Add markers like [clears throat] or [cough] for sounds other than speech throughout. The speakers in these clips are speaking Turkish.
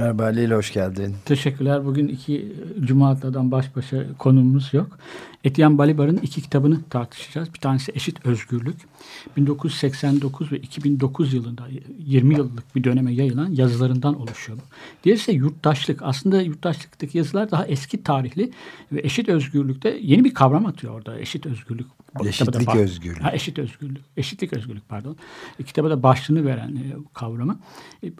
Merhaba Halil hoş geldin. Teşekkürler. Bugün iki Cuma atladan baş başa konumuz yok. Etienne Balibar'ın iki kitabını tartışacağız. Bir tanesi Eşit Özgürlük. 1989 ve 2009 yılında 20 yıllık bir döneme yayılan yazılarından oluşuyor. Diğeri ise Yurttaşlık. Aslında yurttaşlıktaki yazılar daha eski tarihli ve eşit özgürlükte yeni bir kavram atıyor orada. Eşit özgürlük. Eşitlik da- özgürlük. Ha, eşit özgürlük. Eşitlik özgürlük pardon. E, kitaba da başlığını veren e, kavramı. E,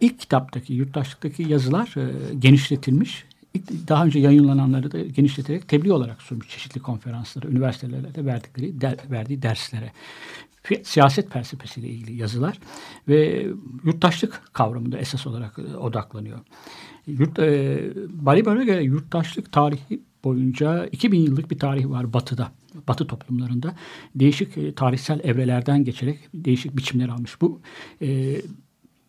ilk kitaptaki yurttaşlıktaki yazılar e, genişletilmiş. İlk- Daha önce yayınlananları da genişleterek tebliğ olarak sunmuş çeşitli konferanslara, üniversitelerde verdikleri der- verdiği derslere. Siyaset felsefesiyle ilgili yazılar ve yurttaşlık kavramında esas olarak e, odaklanıyor. Yurt, e, Balibar'a göre yurttaşlık tarihi boyunca 2000 yıllık bir tarih var Batı'da. Batı toplumlarında değişik e, tarihsel evrelerden geçerek değişik biçimler almış. Bu e,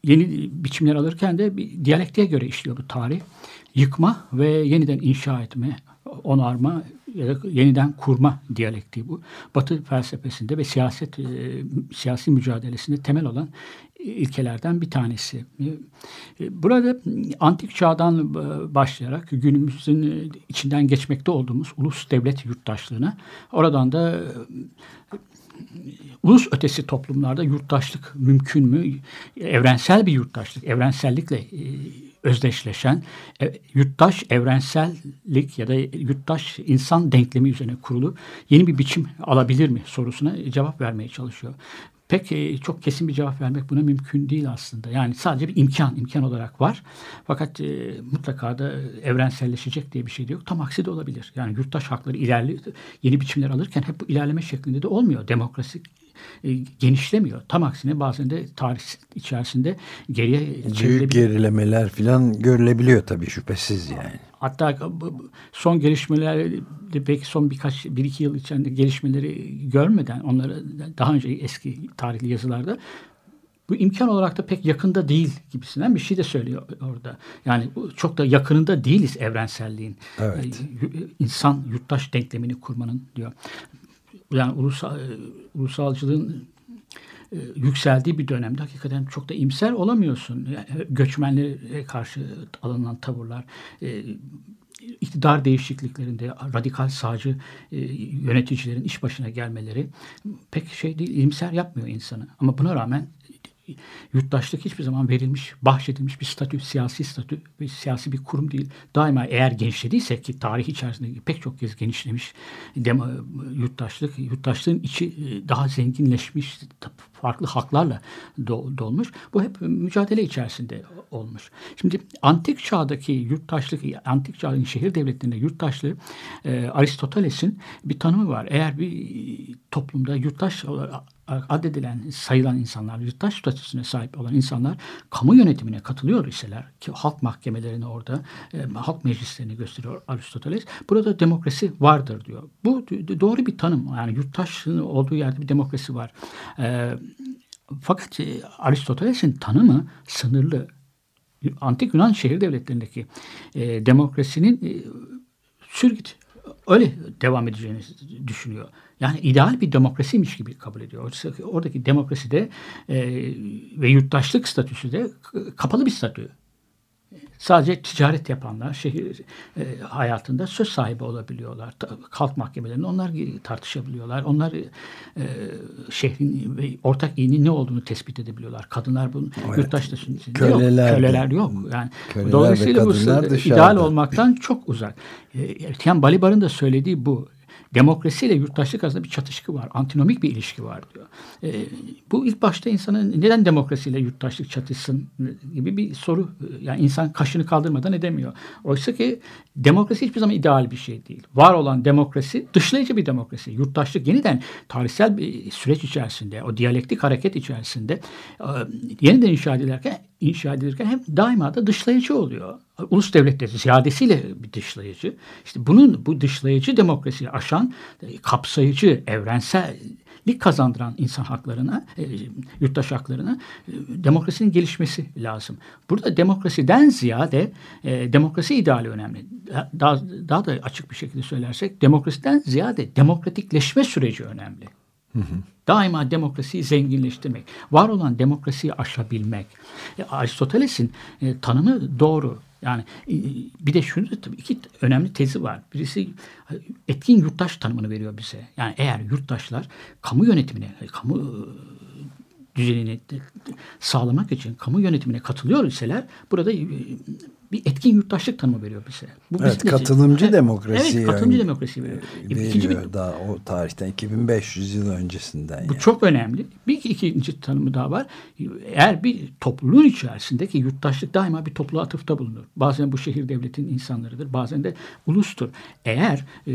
yeni biçimler alırken de bir diyalektiğe göre işliyor bu tarih. Yıkma ve yeniden inşa etme, onarma ya da yeniden kurma diyalektiği bu. Batı felsefesinde ve siyaset e, siyasi mücadelesinde temel olan ilkelerden bir tanesi. E, Burada antik çağdan e, başlayarak günümüzün e, içinden geçmekte olduğumuz ulus devlet yurttaşlığına oradan da e, ulus ötesi toplumlarda yurttaşlık mümkün mü? Evrensel bir yurttaşlık, evrensellikle e, özdeşleşen, e, yurttaş evrensellik ya da yurttaş insan denklemi üzerine kurulu yeni bir biçim alabilir mi sorusuna cevap vermeye çalışıyor. Pek çok kesin bir cevap vermek buna mümkün değil aslında. Yani sadece bir imkan, imkan olarak var. Fakat e, mutlaka da evrenselleşecek diye bir şey de yok. Tam aksi de olabilir. Yani yurttaş hakları ilerli, yeni biçimler alırken hep bu ilerleme şeklinde de olmuyor. Demokrasi e, genişlemiyor. Tam aksine bazen de tarih içerisinde geriye Büyük gerilemeler falan görülebiliyor tabii şüphesiz yani. Hatta son gelişmeler de belki son birkaç bir iki yıl içinde gelişmeleri görmeden onları daha önce eski tarihli yazılarda bu imkan olarak da pek yakında değil gibisinden bir şey de söylüyor orada. Yani çok da yakınında değiliz evrenselliğin. Evet. Y- insan yurttaş denklemini kurmanın diyor. Yani ulusal, e, ulusalcılığın e, yükseldiği bir dönemde hakikaten çok da imser olamıyorsun. Yani göçmenlere karşı alınan tavırlar, e, iktidar değişikliklerinde radikal sağcı e, yöneticilerin iş başına gelmeleri pek şey değil, imser yapmıyor insanı. Ama buna rağmen yurttaşlık hiçbir zaman verilmiş, bahşedilmiş bir statü, siyasi statü ve siyasi bir kurum değil. Daima eğer genişlediyse ki tarih içerisinde pek çok kez genişlemiş demo, yurttaşlık, yurttaşlığın içi e, daha zenginleşmiş, farklı haklarla do- dolmuş. Bu hep mücadele içerisinde olmuş. Şimdi antik çağdaki yurttaşlık, antik çağın şehir devletlerinde yurttaşlığı e, Aristoteles'in bir tanımı var. Eğer bir toplumda yurttaş addedilen, sayılan insanlar, yurttaş statüsüne sahip olan insanlar kamu yönetimine katılıyor iseler ki halk mahkemelerini orada, e, halk meclislerini gösteriyor Aristoteles. Burada demokrasi vardır diyor. Bu doğru bir tanım. Yani yurttaşlığın olduğu yerde bir demokrasi var. E, fakat e, Aristoteles'in tanımı sınırlı. Antik Yunan şehir devletlerindeki e, demokrasinin e, sürgüt öyle devam edeceğini düşünüyor. Yani ideal bir demokrasiymiş gibi kabul ediyor. Oysa ki Oradaki demokrasi de e, ve yurttaşlık statüsü de kapalı bir statü. Sadece ticaret yapanlar şehir e, hayatında söz sahibi olabiliyorlar. Halk mahkemelerinde onlar tartışabiliyorlar. Onlar e, şehrin ve ortak iyinin ne olduğunu tespit edebiliyorlar. Kadınlar bunun Evet. yurttaş statüsünde Köleler yok. Köleler yok. Yani Köleler dolayısıyla bu ideal olmaktan çok uzak. E, Etienne Balibar'ın da söylediği bu. Demokrasiyle yurttaşlık arasında bir çatışkı var. Antinomik bir ilişki var diyor. E, bu ilk başta insanın neden demokrasiyle yurttaşlık çatışsın gibi bir soru. Yani insan kaşını kaldırmadan edemiyor. Oysa ki demokrasi hiçbir zaman ideal bir şey değil. Var olan demokrasi dışlayıcı bir demokrasi. Yurttaşlık yeniden tarihsel bir süreç içerisinde, o diyalektik hareket içerisinde e, yeniden inşa edilerken inşa edilirken hem daima da dışlayıcı oluyor. Ulus devletleri ziyadesiyle bir dışlayıcı. İşte bunun bu dışlayıcı demokrasiyi aşan e, kapsayıcı, evrensellik kazandıran insan haklarına, e, yurttaş haklarına e, demokrasinin gelişmesi lazım. Burada demokrasiden ziyade e, demokrasi ideali önemli. Daha, daha da açık bir şekilde söylersek demokrasiden ziyade demokratikleşme süreci önemli. Daima demokrasiyi zenginleştirmek, var olan demokrasiyi aşabilmek. E, Aristoteles'in e, tanımı doğru. Yani bir de şunu tabii iki önemli tezi var. Birisi etkin yurttaş tanımını veriyor bize. Yani eğer yurttaşlar kamu yönetimine, kamu düzenini sağlamak için kamu yönetimine katılıyor iseler burada bir etkin yurttaşlık tanımı veriyor bize. Bu Evet, bizim- katılımcı Evet, demokrasi Evet, katılımcı yani demokrasi veriyor. İkinci bir- veriyor daha o tarihten 2500 yıl öncesinden. Bu yani. çok önemli. Bir ikinci tanımı daha var. Eğer bir topluluğun içerisindeki yurttaşlık daima bir topluluğa atıfta bulunur. Bazen bu şehir devletin insanlarıdır. Bazen de ulustur. Eğer e,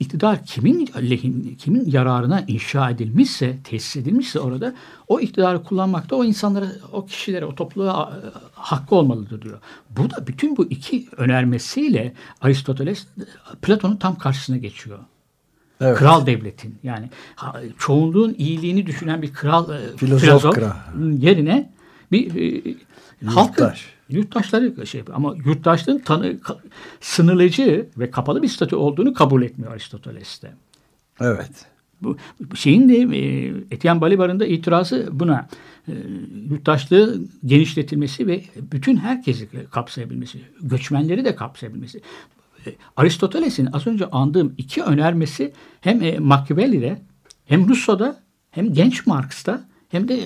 iktidar kimin lehin, kimin yararına inşa edilmişse, tesis edilmişse orada o iktidarı kullanmakta o insanlara, o kişilere, o topluluğa e, hakkı olmalıdır diyor. Bu da bütün bu iki önermesiyle Aristoteles Platon'un tam karşısına geçiyor. Evet. Kral devletin yani çoğunluğun iyiliğini düşünen bir kral e, Filozof kral. yerine bir e, halkın Yurttaş. yurttaşları şey ama yurttaşlığın tanı, sınırlayıcı ve kapalı bir statü olduğunu kabul etmiyor Aristoteles'te. Evet. Bu şeyin de e, Etienne Balibar'ın da itirazı buna. E, yurttaşlığı genişletilmesi ve bütün herkesi kapsayabilmesi, göçmenleri de kapsayabilmesi. E, Aristoteles'in az önce andığım iki önermesi hem e, Machiavelli'de hem Rousseau'da hem genç Marx'ta hem de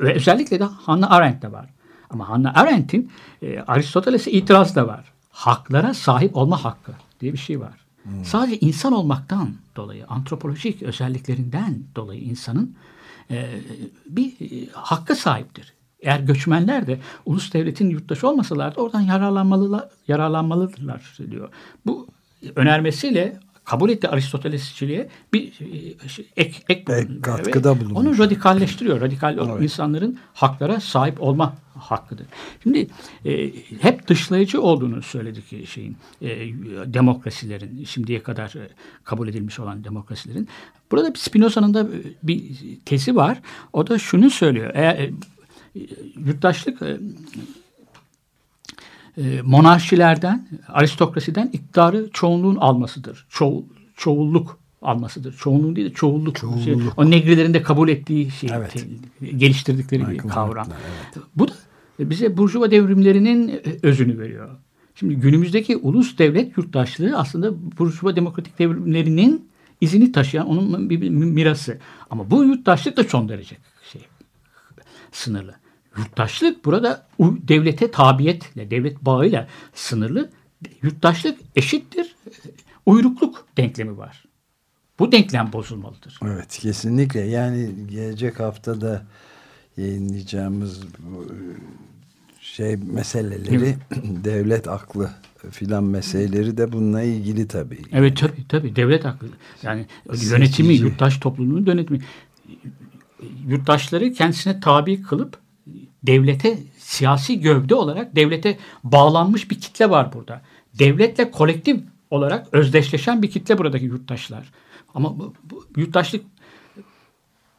ve özellikle de Hannah Arendt'te var. Ama Hannah Arendt'in e, Aristoteles'e itiraz da var. Haklara sahip olma hakkı diye bir şey var. Sadece insan olmaktan dolayı, antropolojik özelliklerinden dolayı insanın e, bir e, hakka sahiptir. Eğer göçmenler de ulus devletin yurttaşı olmasalar da oradan yararlanmalılar, yararlanmalıdırlar diyor. Bu önermesiyle kabul etti Aristotelesçiliğe bir e, şey, ek, ek bulunuyor. katkıda bulunmuş. Onu radikalleştiriyor. Radikal insanların haklara sahip olma hakkıdır. Şimdi e, hep dışlayıcı olduğunu söyledik şeyin e, demokrasilerin şimdiye kadar e, kabul edilmiş olan demokrasilerin. Burada Spinoza'nın da bir tezi var. O da şunu söylüyor. Eğer e, yurttaşlık e, e, monarşilerden, aristokrasiden iktidarı çoğunluğun almasıdır. Çoğu, çoğulluk almasıdır. Çoğunluğun değil de çoğulluk. Çoğulluk. Şey, o negrilerin de kabul ettiği şey, Evet. te- geliştirdikleri bir Michael kavram. Hart'la, Bu da bize Burjuva devrimlerinin e, özünü veriyor. Şimdi günümüzdeki ulus devlet yurttaşlığı aslında Burjuva demokratik devrimlerinin izini taşıyan onun bir bir mirası. Ama bu yurttaşlık da son derece şey sınırlı. Yurttaşlık burada devlete tabiyetle, devlet bağıyla sınırlı. Yurttaşlık eşittir. Uyrukluk denklemi var. Bu denklem bozulmalıdır. Evet kesinlikle yani gelecek haftada yayınlayacağımız bu şey meseleleri [clears throat] devlet aklı filan meseleleri de bununla ilgili tabii. Evet tabii tabii devlet haklı. Yani yönetimi, Seçici. yurttaş toplumunun yönetimi. Yurttaşları kendisine tabi kılıp devlete siyasi gövde olarak devlete bağlanmış bir kitle var burada. Devletle kolektif olarak özdeşleşen bir kitle buradaki yurttaşlar. Ama bu, bu yurttaşlık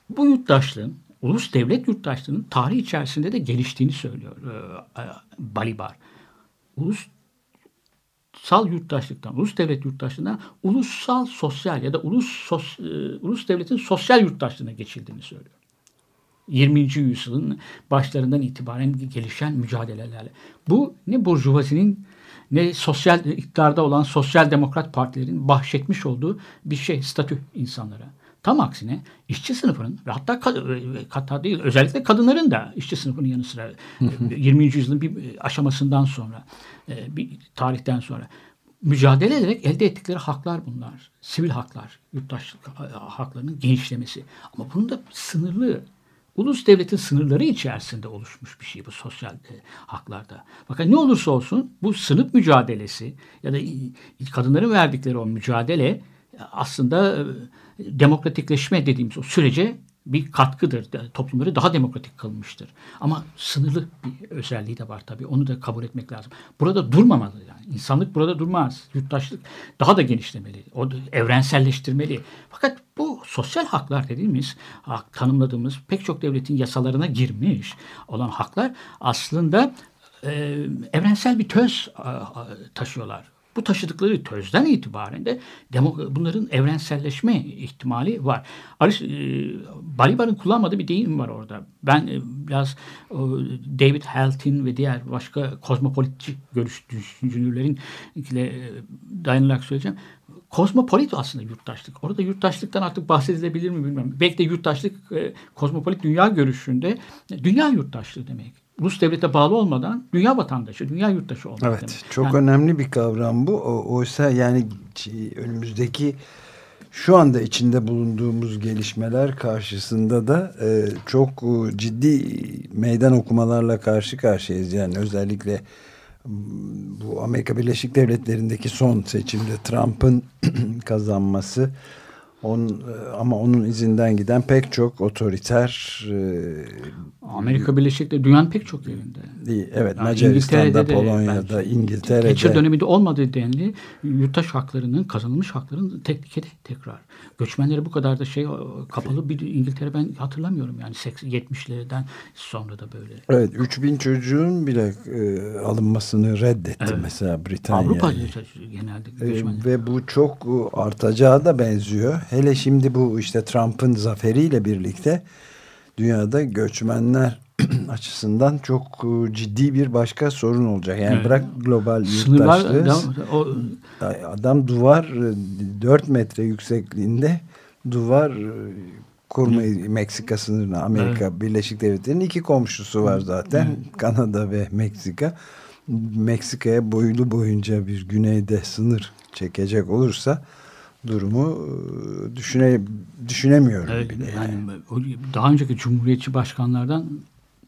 bu yurttaşlığın ulus devlet yurttaşlığının tarih içerisinde de geliştiğini söylüyor e, e, Balibar. Ulus ulusal yurttaşlıktan, ulus devlet yurttaşlığından ulusal sosyal ya da ulus sos, e, ulus devletin sosyal yurttaşlığına geçildiğini söylüyor. 20. yüzyılın başlarından itibaren gelişen mücadelelerle. Bu ne burjuvazinin ne sosyal iktidarda olan sosyal demokrat partilerin bahşetmiş olduğu bir şey, statü insanlara. Tam aksine işçi sınıfının ve hatta e, hatta değil özellikle kadınların da işçi sınıfının yanı sıra e, 20. yüzyılın bir aşamasından sonra e, bir tarihten sonra mücadele ederek elde ettikleri haklar bunlar. Sivil haklar, yurttaşlık e, haklarının genişlemesi. Ama bunun da sınırlı ulus devletin sınırları içerisinde oluşmuş bir şey bu sosyal e, haklarda. Fakat ne olursa olsun bu sınıf mücadelesi ya da kadınların verdikleri o mücadele aslında e, demokratikleşme dediğimiz o sürece bir katkıdır. Toplumları daha demokratik kılmıştır. Ama sınırlı bir özelliği de var tabii. Onu da kabul etmek lazım. Burada durmamalı yani. İnsanlık burada durmaz. Yurttaşlık daha da genişlemeli. O da evrenselleştirmeli. Fakat bu sosyal haklar dediğimiz, hak, tanımladığımız pek çok devletin yasalarına girmiş olan haklar aslında e, evrensel bir töz a, taşıyorlar. Bu taşıdıkları tözden itibaren de bunların evrenselleşme ihtimali var. Ariş, e, Balibar'ın kullanmadığı bir deyim var orada. Ben e, biraz o, David Haltin ve diğer başka kozmopolitçi görüş düşünürlerin ile dayanarak söyleyeceğim. Kozmopolit aslında yurttaşlık. Orada yurttaşlıktan artık bahsedilebilir mi bilmem. Belki de yurttaşlık e, kozmopolit dünya görüşünde dünya yurttaşlığı demek. Rus devlete bağlı olmadan dünya vatandaşı, dünya yurttaşı olmak Evet demek. çok Yani- önemli bir kavram bu. O, oysa yani önümüzdeki şu anda içinde bulunduğumuz gelişmeler karşısında da e, çok e, ciddi meydan okumalarla karşı karşıyayız. Yani özellikle bu Amerika Birleşik Devletleri'ndeki son seçimde Trump'ın [clears throat] kazanması on, e, ama onun izinden giden pek çok otoriter e, Amerika Birleşik Devletleri dünyanın pek çok yerinde. Evet Yani Macaristan'da, de Polonya'da, belki İngiltere'de. Thatcher döneminde olmadığı denli yurttaş haklarının kazanılmış hakların teknikede tekrar. Göçmenlere bu kadar da şey kapalı bir İngiltere ben hatırlamıyorum yani 70'lerden sonra da böyle. Evet 3000 çocuğun bile e, alınmasını reddetti Evet. mesela Britanya. Avrupa genelde E, göçmenler. ve bu çok e, artacağı da benziyor. Hele şimdi bu işte Trump'ın zaferiyle birlikte dünyada göçmenler [clears throat] açısından çok e, ciddi bir başka sorun olacak. Yani Evet. bırak global yurttaşlığı. o, Adam duvar e, 4 metre yüksekliğinde duvar e, kurmayı Meksika sınırına Amerika Birleşik Devletleri'nin iki komşusu var zaten. Kanada ve Meksika. Meksika'ya boylu boyunca bir güneyde sınır çekecek olursa durumu e, düşüne düşünemiyorum Evet, bile. yani o daha önceki cumhuriyetçi başkanlardan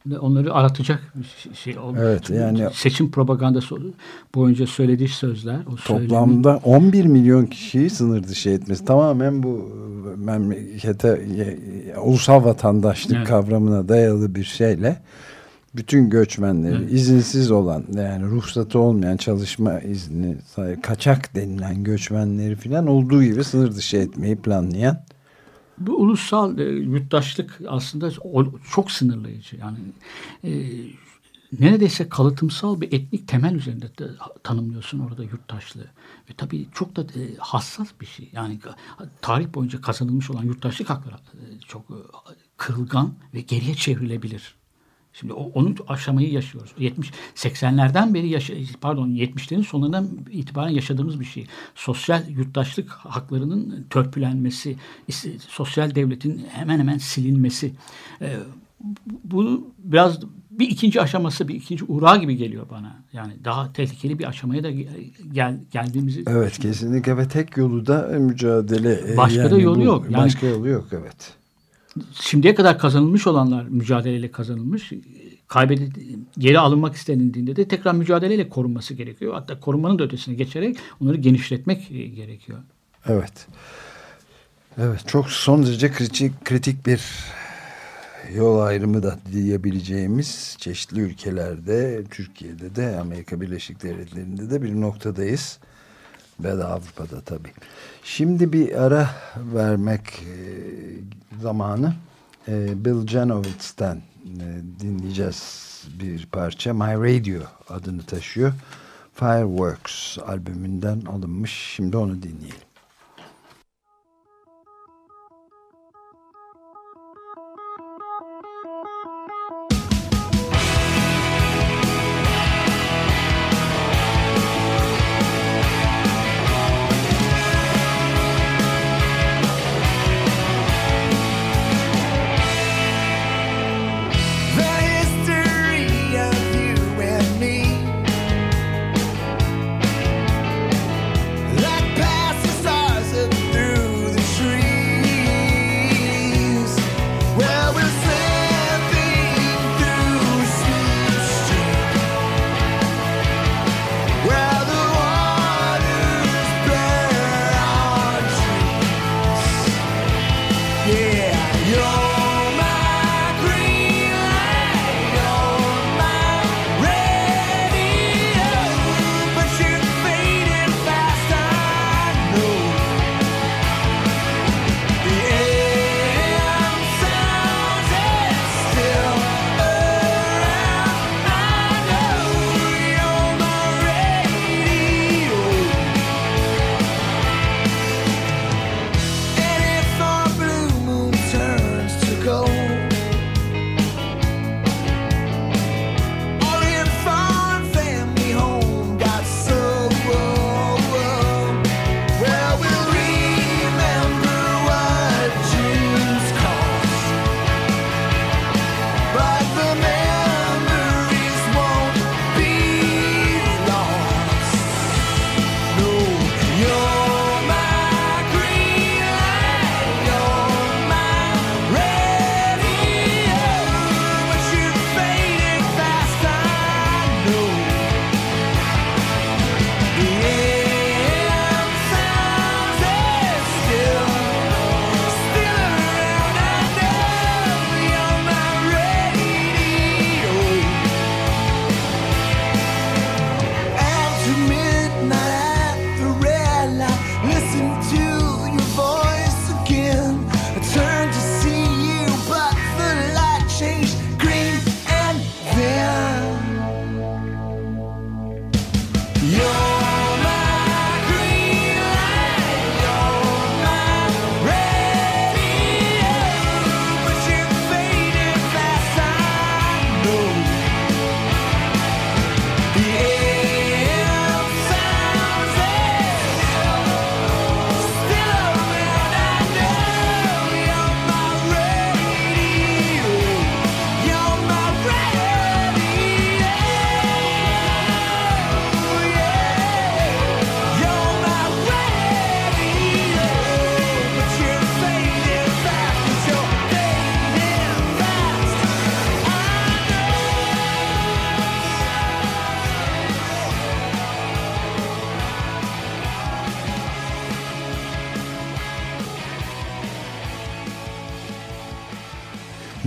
da onları aratacak bir şey. O, Evet, yani- seçim propagandası boyunca söylediği sözler, o söylemi- Toplamda 11 milyon kişiyi sınır dışı etmesi tamamen bu e, memlekete e, ulusal vatandaşlık Evet. kavramına dayalı bir şeyle bütün göçmenleri izinsiz olan yani ruhsatı olmayan çalışma izni kaçak denilen göçmenleri filan olduğu gibi sınır dışı etmeyi planlayan Bu ulusal e, yurttaşlık aslında o, çok sınırlayıcı. Yani e, neredeyse kalıtımsal bir etnik temel üzerinde de tanımlıyorsun orada yurttaşlığı. Ve tabii çok da e, hassas bir şey. Yani tarih boyunca kazanılmış olan yurttaşlık hakları e, çok e, kırılgan ve geriye çevrilebilir. Şimdi onun aşamayı yaşıyoruz. 70 80'lerden beri yaşa, pardon 70'lerin sonlarından itibaren yaşadığımız bir şey. Sosyal yurttaşlık haklarının törpülenmesi, sosyal devletin hemen hemen silinmesi. Ee, bu biraz bir ikinci aşaması, bir ikinci uğrağı gibi geliyor bana. Yani daha tehlikeli bir aşamaya da gel, geldiğimizi evet kesinlikle ve tek yolu da mücadele e, Başka da yolu bu- yok. Yani- başka yolu yok evet. Şimdiye kadar kazanılmış olanlar mücadeleyle kazanılmış. Kaybedil geri alınmak istenildiğinde de tekrar mücadeleyle korunması gerekiyor. Hatta korunmanın da ötesine geçerek onları genişletmek e, gerekiyor. Evet. Evet çok son derece kritik, kritik bir yol ayrımı da diyebileceğimiz çeşitli ülkelerde, Türkiye'de de, Amerika Birleşik Devletleri'nde de bir noktadayız. Ve de Avrupa'da tabii. Şimdi bir ara vermek e, zamanı. E, Bill Janowitz'ten e, dinleyeceğiz bir parça. My Radio adını taşıyor. Fireworks albümünden alınmış. Şimdi onu dinleyelim.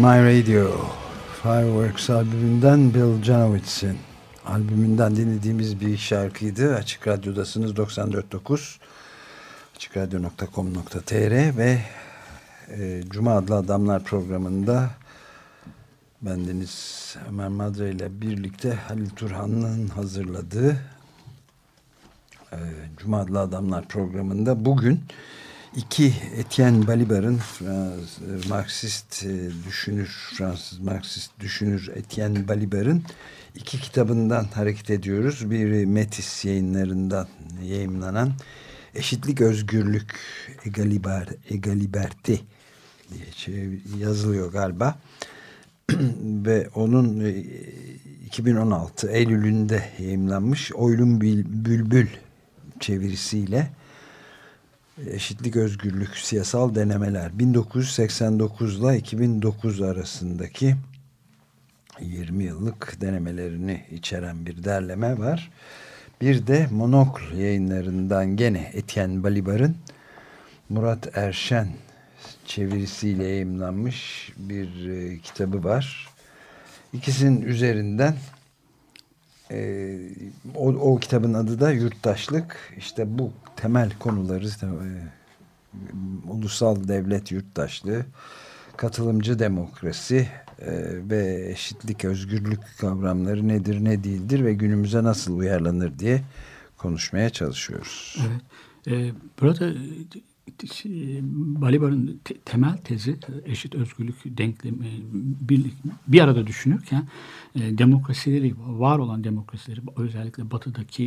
My Radio Fireworks albümünden Bill Janowitz'in albümünden dinlediğimiz bir şarkıydı. Açık Radyo'dasınız 94.9 açıkradyo.com.tr ve e, Cuma adlı adamlar programında bendeniz Ömer Madre ile birlikte Halil Turhan'ın hazırladığı e, Cuma adlı adamlar programında bugün iki Etienne Balibar'ın Fransız, Marksist e, düşünür, Fransız Marksist düşünür Etienne Balibar'ın iki kitabından hareket ediyoruz. Biri Metis yayınlarından yayınlanan Eşitlik, Özgürlük, Egaliber, Egaliberti diye yazılıyor galiba. [clears throat] Ve onun 2016 Eylül'ünde yayınlanmış Oylum Bülbül çevirisiyle Eşitlik, Özgürlük, Siyasal Denemeler 1989 ile 2009 arasındaki 20 yıllık denemelerini içeren bir derleme var. Bir de Monokl yayınlarından gene Etienne Balibar'ın Murat Erşen çevirisiyle yayımlanmış bir e, kitabı var. İkisinin üzerinden e, o, o kitabın adı da Yurttaşlık. İşte bu temel konuları e, ulusal devlet yurttaşlığı, katılımcı demokrasi e, ve eşitlik, özgürlük kavramları nedir, ne değildir ve günümüze nasıl uyarlanır diye konuşmaya çalışıyoruz. Evet. E, burada Balibar'ın te temel tezi eşit özgürlük denklemi bir, bir arada düşünürken e, demokrasileri, var olan demokrasileri özellikle batıdaki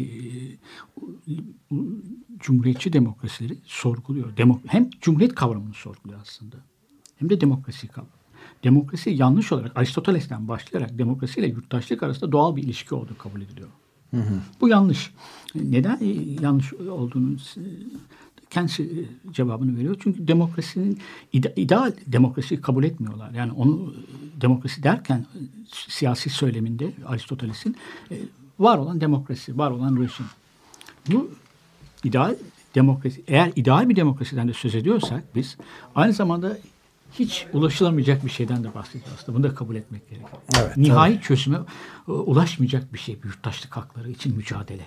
e, cumhuriyetçi demokrasileri sorguluyor. Demo hem cumhuriyet kavramını sorguluyor aslında hem de demokrasi kavramı. Demokrasi yanlış olarak Aristoteles'ten başlayarak demokrasiyle yurttaşlık arasında doğal bir ilişki olduğu kabul ediliyor. Hı hı. Bu yanlış. Neden yanlış olduğunu kendisi cevabını veriyor. Çünkü demokrasinin ideal demokrasiyi kabul etmiyorlar. Yani onu demokrasi derken siyasi söyleminde Aristoteles'in e, var olan demokrasi, var olan rejim. Bu ideal demokrasi, eğer ideal bir demokrasiden de söz ediyorsak biz aynı zamanda hiç ulaşılamayacak bir şeyden de bahsediyoruz aslında. Bunu da kabul etmek gerekiyor. Evet, Nihai tabii. çözüme e, ulaşmayacak bir şey yurttaşlık hakları için mücadele.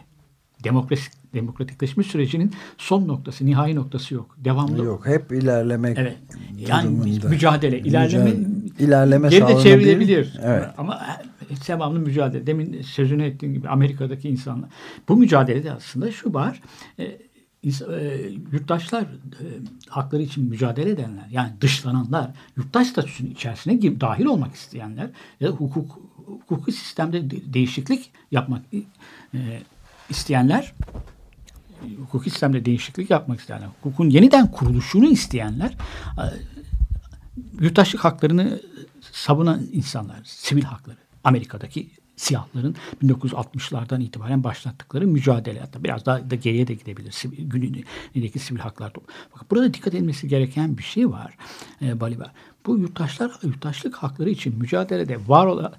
Demokrasi, demokratikleşme sürecinin son noktası, nihai noktası yok. Devamlı. Yok, hep ilerlemek. Evet. Yani durumunda. mücadele, ilerleme mücadele, ilerleme geri de çevrilebilir. Evet. Ama devamlı mücadele. Demin sözünü ettiğim gibi Amerika'daki insanlar. Bu mücadelede aslında şu var. E, e, yurttaşlar e, hakları için mücadele edenler yani dışlananlar yurttaş statüsünün içerisine gibi dahil olmak isteyenler ya da hukuk hukuki sistemde de, değişiklik yapmak e, isteyenler hukuki sistemde değişiklik yapmak isteyenler hukukun yeniden kuruluşunu isteyenler e, yurttaşlık haklarını savunan insanlar sivil hakları Amerika'daki siyahların 1960'lardan itibaren başlattıkları mücadele. Hatta biraz daha da geriye de gidebilir. Günündeki sivil haklar. Bakın burada dikkat edilmesi gereken bir şey var. E, Balibar. Bu yurttaşlar yurttaşlık hakları için mücadelede var olan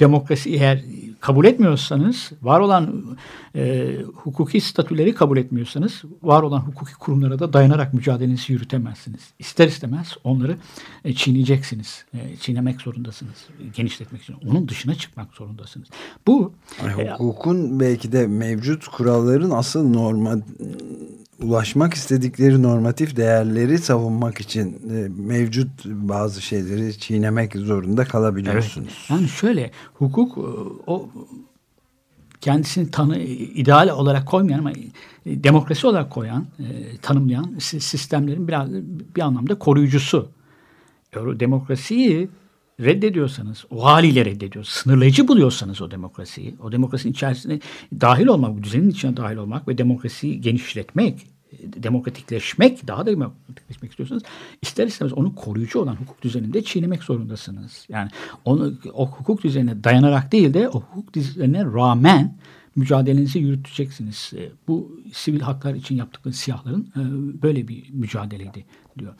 demokrasi eğer kabul etmiyorsanız, var olan e, hukuki statüleri kabul etmiyorsanız, var olan hukuki kurumlara da dayanarak mücadelenizi yürütemezsiniz. İster istemez onları e, çiğneyeceksiniz. E, çiğnemek zorundasınız. Genişletmek için. Onun dışına çıkmak zorundasınız. Bu e, hukukun belki de mevcut kuralların asıl normal ulaşmak istedikleri normatif değerleri savunmak için e, mevcut bazı şeyleri çiğnemek zorunda kalabiliyorsunuz. Evet. Yani şöyle hukuk e, o kendisini tanı ideal olarak koymayan ama e, demokrasi olarak koyan, tanımlayan sistemlerin biraz bir anlamda koruyucusu. Demokrasiyi reddediyorsanız, o haliyle reddediyorsanız, sınırlayıcı buluyorsanız o demokrasiyi, o demokrasinin içerisine dahil olmak, düzenin içine dahil olmak ve demokrasiyi genişletmek, demokratikleşmek, daha da demokratikleşmek istiyorsanız ister istemez onu koruyucu olan hukuk düzeninde çiğnemek zorundasınız. Yani onu o hukuk düzenine dayanarak değil de o hukuk düzenine rağmen mücadelenizi yürüteceksiniz. E, bu sivil haklar için yaptıkları siyahların e, böyle bir mücadeleydi diyor.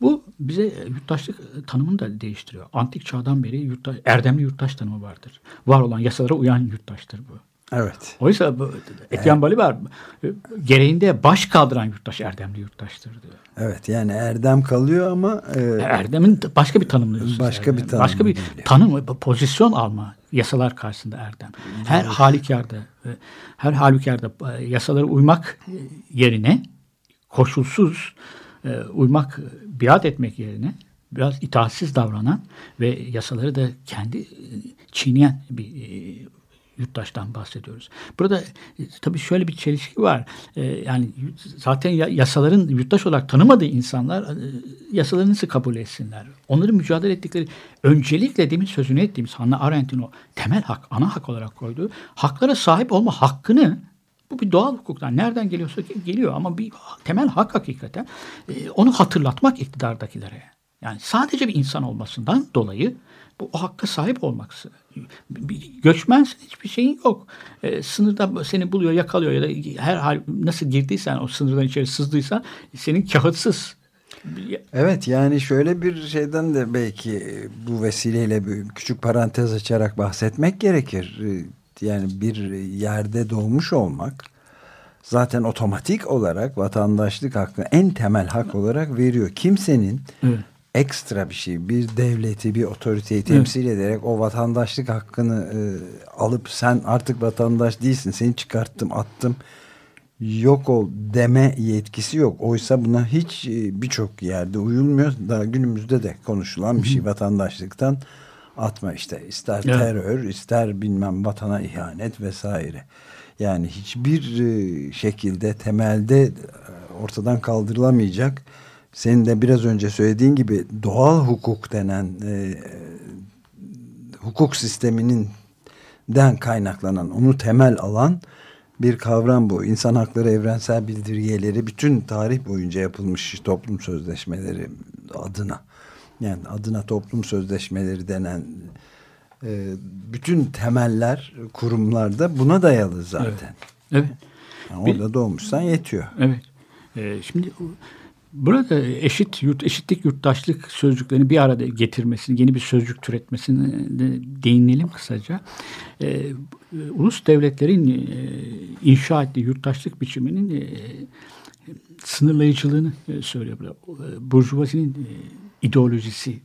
Bu bize yurttaşlık tanımını da değiştiriyor. Antik çağdan beri yurttaş, erdemli yurttaş tanımı vardır. Var olan yasalara uyan yurttaştır bu. Evet. Oysa bu Etienne Balibar e, gereğinde baş kaldıran yurttaş erdemli yurttaştır diyor. Evet yani erdem kalıyor ama e, Erdem'in başka bir tanımlıyorsunuz. Başka bir erdem. tanım Başka bir tanım, pozisyon alma yasalar karşısında erdem. Her halükarda, e, her halükarda e, yasalara uymak e, yerine koşulsuz e, uymak, biat etmek yerine biraz itaatsiz davranan ve yasaları da kendi e, çiğneyen bir e, yurttaştan bahsediyoruz. Burada e, tabii şöyle bir çelişki var. Yani zaten ya- yasaların yurttaş olarak tanımadığı insanlar e, yasaları nasıl kabul etsinler? Onların mücadele ettikleri öncelikle demin sözünü ettiğimiz Hannah Arendt'in o temel hak, ana hak olarak koyduğu haklara sahip olma hakkını bu bir doğal hukuktan nereden geliyorsa geliyor ama bir temel hak hakikaten e, onu hatırlatmak iktidardakilere. Yani sadece bir insan olmasından dolayı bu o hakka sahip. Bir göçmensin hiçbir şeyin yok. E, sınırda seni buluyor, yakalıyor ya da her hal nasıl girdiysen o sınırdan içeri sızdıysan senin kağıtsız Evet yani şöyle bir şeyden de belki bu vesileyle bir küçük parantez açarak bahsetmek gerekir. Yani bir yerde doğmuş olmak zaten otomatik olarak vatandaşlık hakkını en temel hak olarak veriyor. Kimsenin Evet. ekstra bir şey, bir devleti, bir otoriteyi temsil ederek o vatandaşlık hakkını e, alıp sen artık vatandaş değilsin, seni çıkarttım, attım yok ol deme yetkisi yok. Oysa buna hiç e, birçok yerde uyulmuyor. Daha günümüzde de konuşulan bir şey vatandaşlıktan atma işte. İster Evet. terör, ister bilmem vatana ihanet vesaire. Yani hiçbir e, şekilde temelde e, ortadan kaldırılamayacak. Senin de biraz önce söylediğin gibi doğal hukuk denen e, hukuk sisteminin den kaynaklanan, onu temel alan bir kavram bu. İnsan hakları evrensel bildirgeleri bütün tarih boyunca yapılmış toplum sözleşmeleri adına. Yani adına toplum sözleşmeleri denen e, bütün temeller kurumlarda buna dayalı zaten. Evet. Yani Bir- orada doğmuşsan yetiyor. Evet. Ee, şimdi burada eşit yurt eşitlik yurttaşlık sözcüklerini bir arada getirmesini, yeni bir sözcük türetmesini de değinelim kısaca. Ee, ulus devletlerin e, inşa ettiği yurttaşlık biçiminin e, sınırlayıcılığını e, söylüyor. E, Burjuvazinin e, ideolojisi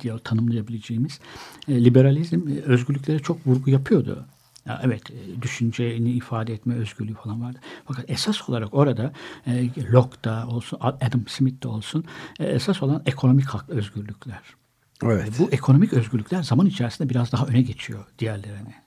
diye tanımlayabileceğimiz e, liberalizm e, özgürlüklere çok vurgu yapıyordu. Ya evet e, düşünceni ifade etme özgürlüğü falan vardı. Fakat esas olarak orada e, Locke'da olsun Adam Smith'te olsun e, esas olan ekonomik hak özgürlükler. Evet. Bu ekonomik özgürlükler zaman içerisinde biraz daha öne geçiyor diğerlerine.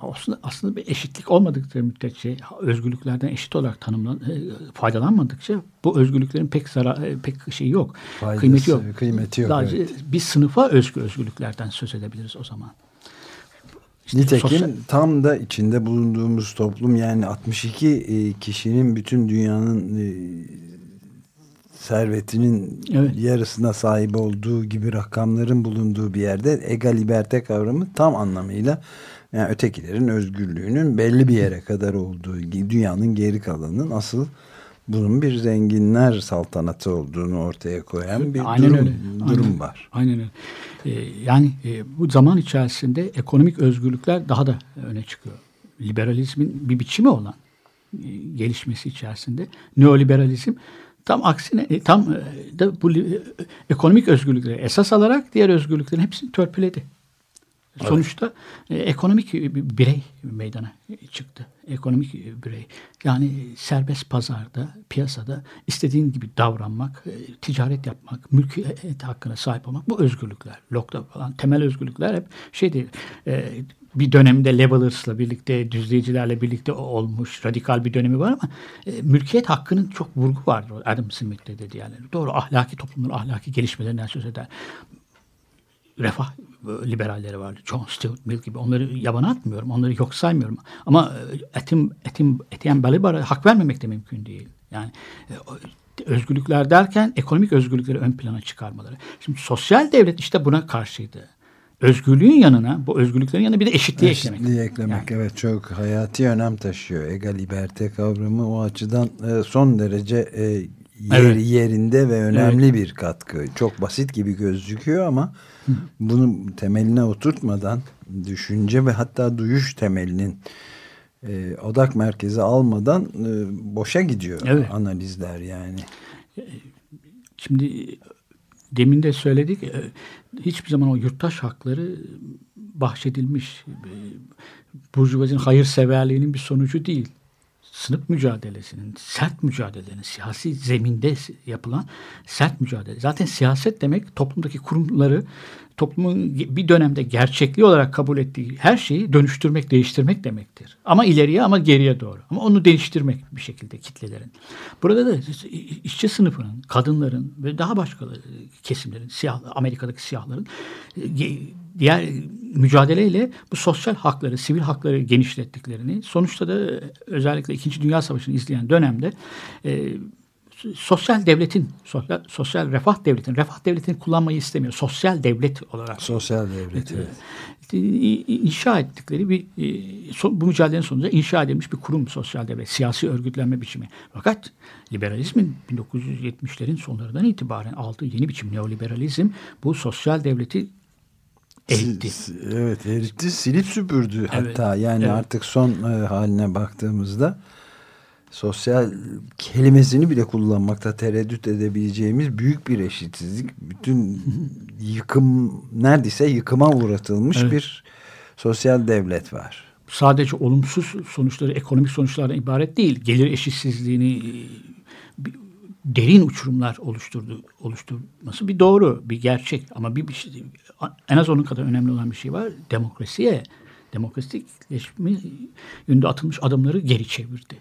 Aslında, aslında bir eşitlik olmadıkça müddetçe özgürlüklerden eşit olarak tanımlan e, faydalanmadıkça bu özgürlüklerin pek zarar e, pek şeyi yok. Faydası, kıymeti yok. kıymeti yok, Sadece evet. bir sınıfa özgü özgürlüklerden söz edebiliriz o zaman. İşte Nitekim sosyal- tam da içinde bulunduğumuz toplum yani 62 e, kişinin bütün dünyanın e, servetinin Evet. yarısına sahip olduğu gibi rakamların bulunduğu bir yerde ega liberte kavramı tam anlamıyla yani ötekilerin özgürlüğünün belli bir yere kadar olduğu dünyanın geri kalanının asıl bunun bir zenginler saltanatı olduğunu ortaya koyan bir Aynen durum, öyle. durum Aynen. var. Aynen öyle. Ee, yani e, bu zaman içerisinde ekonomik özgürlükler daha da öne çıkıyor. Liberalizmin bir biçimi olan e, gelişmesi içerisinde neoliberalizm tam aksine e, tam e, da bu e, ekonomik özgürlükleri esas alarak diğer özgürlüklerin hepsini törpüledi. Sonuçta e, ekonomik bir birey meydana çıktı. Ekonomik birey. Yani serbest pazarda, piyasada istediğin gibi davranmak, e, ticaret yapmak, mülkiyet hakkına sahip olmak bu özgürlükler. Locke'da falan temel özgürlükler hep şey değil. e, bir dönemde Levelers'la birlikte, düzleyicilerle birlikte olmuş radikal bir dönemi var ama e, mülkiyet hakkının çok vurgu vardır. Adam Smith'te de diğerleri. Doğru ahlaki toplumların ahlaki gelişmelerinden söz eder refah liberalleri vardı. John Stuart Mill gibi. Onları yabana atmıyorum. Onları yok saymıyorum. Ama e, etim, etim, Etienne Balibar'a hak vermemek de mümkün değil. Yani e, özgürlükler derken ekonomik özgürlükleri ön plana çıkarmaları. Şimdi sosyal devlet işte buna karşıydı. Özgürlüğün yanına, bu özgürlüklerin yanına bir de eşitliği, eklemek. Eşitliği eklemek evet çok hayati önem taşıyor. Ega liberte kavramı o açıdan e, son derece yer, Evet. yerinde ve önemli bir katkı. Çok basit gibi gözüküyor ama bunu temeline oturtmadan düşünce ve hatta duyuş temelinin e, odak merkezi almadan e, boşa gidiyor Evet. analizler yani. Şimdi demin de söyledik e, hiçbir zaman o yurttaş hakları bahşedilmiş e, burjuvazinin hayırseverliğinin bir sonucu değil. Sınıf mücadelesinin, sert mücadelenin, siyasi zeminde yapılan sert mücadele. Zaten siyaset demek toplumdaki kurumları toplumun bir dönemde gerçekliği olarak kabul ettiği her şeyi dönüştürmek, değiştirmek demektir. Ama ileriye ama geriye doğru. Ama onu değiştirmek bir şekilde kitlelerin. Burada da işçi sınıfının, kadınların ve daha başka kesimlerin, siyah, Amerika'daki siyahların e, diğer mücadeleyle bu sosyal hakları, sivil hakları genişlettiklerini, sonuçta da özellikle İkinci Dünya Savaşı'nı izleyen dönemde e, sosyal devletin, sosyal, sosyal refah devletin, refah devletini kullanmayı istemiyor. Sosyal devlet olarak. Sosyal devlet, evet. inşa ettikleri bir bu mücadelenin sonucunda inşa edilmiş bir kurum sosyal devlet, siyasi örgütlenme biçimi. Fakat liberalizmin 1970'lerin sonlarından itibaren aldığı yeni biçim neoliberalizm bu sosyal devleti eritti. Evet eritti, silip süpürdü hatta. Evet, yani evet. artık son haline baktığımızda sosyal kelimesini bile kullanmakta tereddüt edebileceğimiz büyük bir eşitsizlik. Bütün yıkım neredeyse yıkıma uğratılmış evet. bir sosyal devlet var. Sadece olumsuz sonuçları ekonomik sonuçlardan ibaret değil. Gelir eşitsizliğini derin uçurumlar oluşturdu oluşturması bir doğru, bir gerçek ama bir, bir şey, en az onun kadar önemli olan bir şey var. Demokrasiye, demokratikleşme yönünde atılmış adımları geri çevirdi.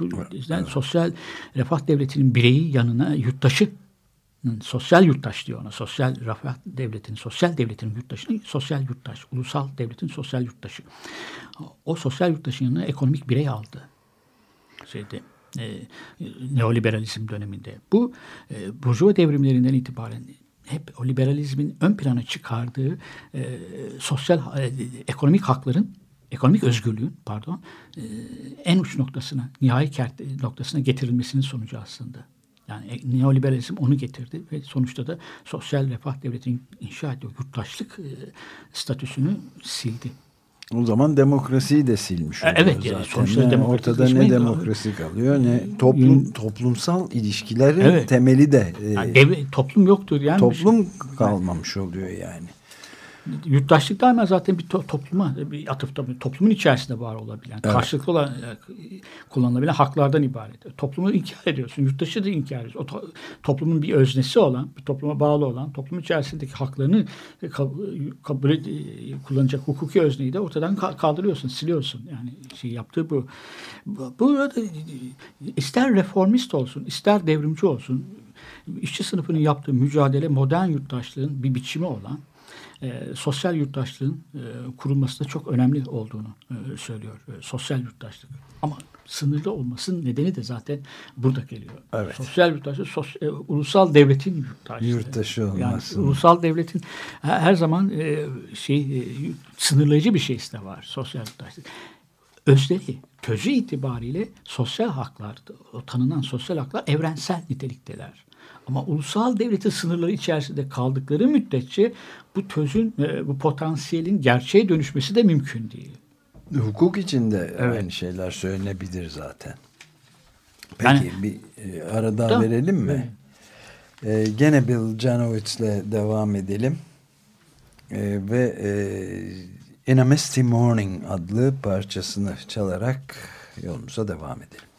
Bu yüzden evet. sosyal refah devletinin bireyi yanına yurttaşı sosyal yurttaş diyor ona. Sosyal refah devletinin, sosyal devletin yurttaşını sosyal yurttaş, ulusal devletin sosyal yurttaşı. O sosyal yurttaşın yanına ekonomik birey aldı. Şeyde, e, neoliberalizm döneminde. Bu e, burjuva devrimlerinden itibaren hep o liberalizmin ön plana çıkardığı e, sosyal e, ekonomik hakların ekonomik özgürlüğün pardon e, en uç noktasına, nihai kert noktasına getirilmesinin sonucu aslında. Yani e, neoliberalizm onu getirdi ve sonuçta da sosyal refah devletinin inşa ettiği yurttaşlık e, statüsünü sildi. O zaman demokrasiyi de silmiş oluyor evet, zaten. Yani sonuçta yani ortada ne demokrasi kalıyor ne toplum toplumsal ilişkilerin evet. temeli de yani devlet, toplum yoktur yani. Toplum şey. kalmamış oluyor yani yurttaşlık daima zaten bir to topluma, bir atıfta bir toplumun içerisinde var olabilen, evet. karşılıklı olan, e, kullanılabilen haklardan ibaret. Toplumu inkar ediyorsun, yurttaşı da inkar ediyorsun. O to toplumun bir öznesi olan, bir topluma bağlı olan, toplum içerisindeki haklarını kabul e, kullanacak hukuki özneyi de ortadan kaldırıyorsun, siliyorsun. Yani şey yaptığı bu. Burada ister reformist olsun, ister devrimci olsun, işçi sınıfının yaptığı mücadele modern yurttaşlığın bir biçimi olan e, sosyal yurttaşlığın e, kurulması da çok önemli olduğunu e, söylüyor. E, sosyal yurttaşlık. Ama sınırlı olmasının nedeni de zaten burada geliyor. Evet. Sosyal yurttaşlık sos, e, ulusal devletin yurttaşlığı. Yurttaşı olması. Yani ulusal devletin her, her zaman e, şey e, sınırlayıcı bir şeysi de var sosyal yurttaşlık. Özleri, közü itibariyle sosyal haklar, o tanınan sosyal haklar evrensel nitelikteler. Ama ulusal devletin sınırları içerisinde kaldıkları müddetçe bu tözün, e, bu potansiyelin gerçeğe dönüşmesi de mümkün değil. Hukuk içinde evet. aynı şeyler söylenebilir zaten. Peki yani, bir e, ara daha verelim mi? Evet. E, gene Bill Janowitz'le devam edelim. E, ve e, In a Misty Morning adlı parçasını çalarak yolumuza devam edelim.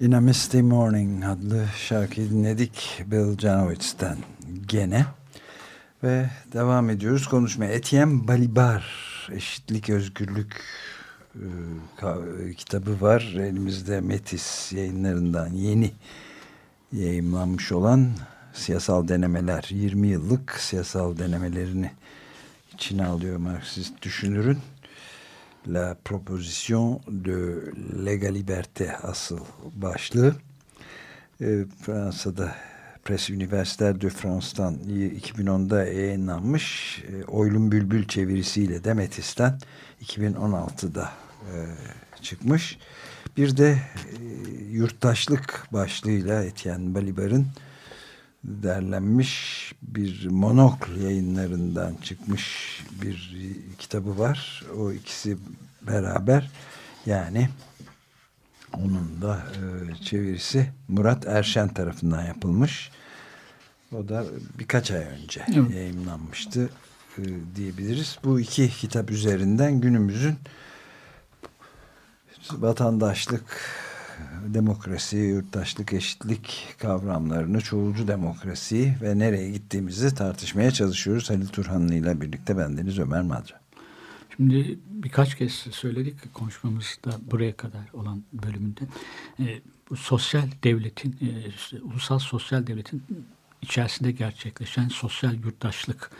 In a Misty Morning adlı şarkıyı dinledik Bill Janowitz'ten gene. Ve devam ediyoruz konuşmaya. Etienne Balibar Eşitlik Özgürlük e, kitabı var. Elimizde Metis yayınlarından yeni yayınlanmış olan siyasal denemeler 20 yıllık siyasal denemelerini içine alıyor Marksist düşünürün. La Proposition de Lega Liberté asıl başlığı. E, Fransa'da Presse Universitaire de France'dan 2010'da yayınlanmış. E, Oylum Bülbül çevirisiyle de Metis'ten 2016'da e, çıkmış. Bir de e, yurttaşlık başlığıyla Etienne Balibar'ın derlenmiş bir monokl yayınlarından çıkmış bir kitabı var. O ikisi beraber yani onun da e, çevirisi Murat Erşen tarafından yapılmış. O da birkaç ay önce evet. yayınlanmıştı e, diyebiliriz. Bu iki kitap üzerinden günümüzün vatandaşlık demokrasi, yurttaşlık, eşitlik kavramlarını, çoğulcu demokrasi ve nereye gittiğimizi tartışmaya çalışıyoruz. Halil Turhanlı ile birlikte bendeniz Ömer Madra. Şimdi birkaç kez söyledik konuşmamızda buraya kadar olan bölümünde e, sosyal devletin, e, ulusal sosyal devletin içerisinde gerçekleşen sosyal yurttaşlık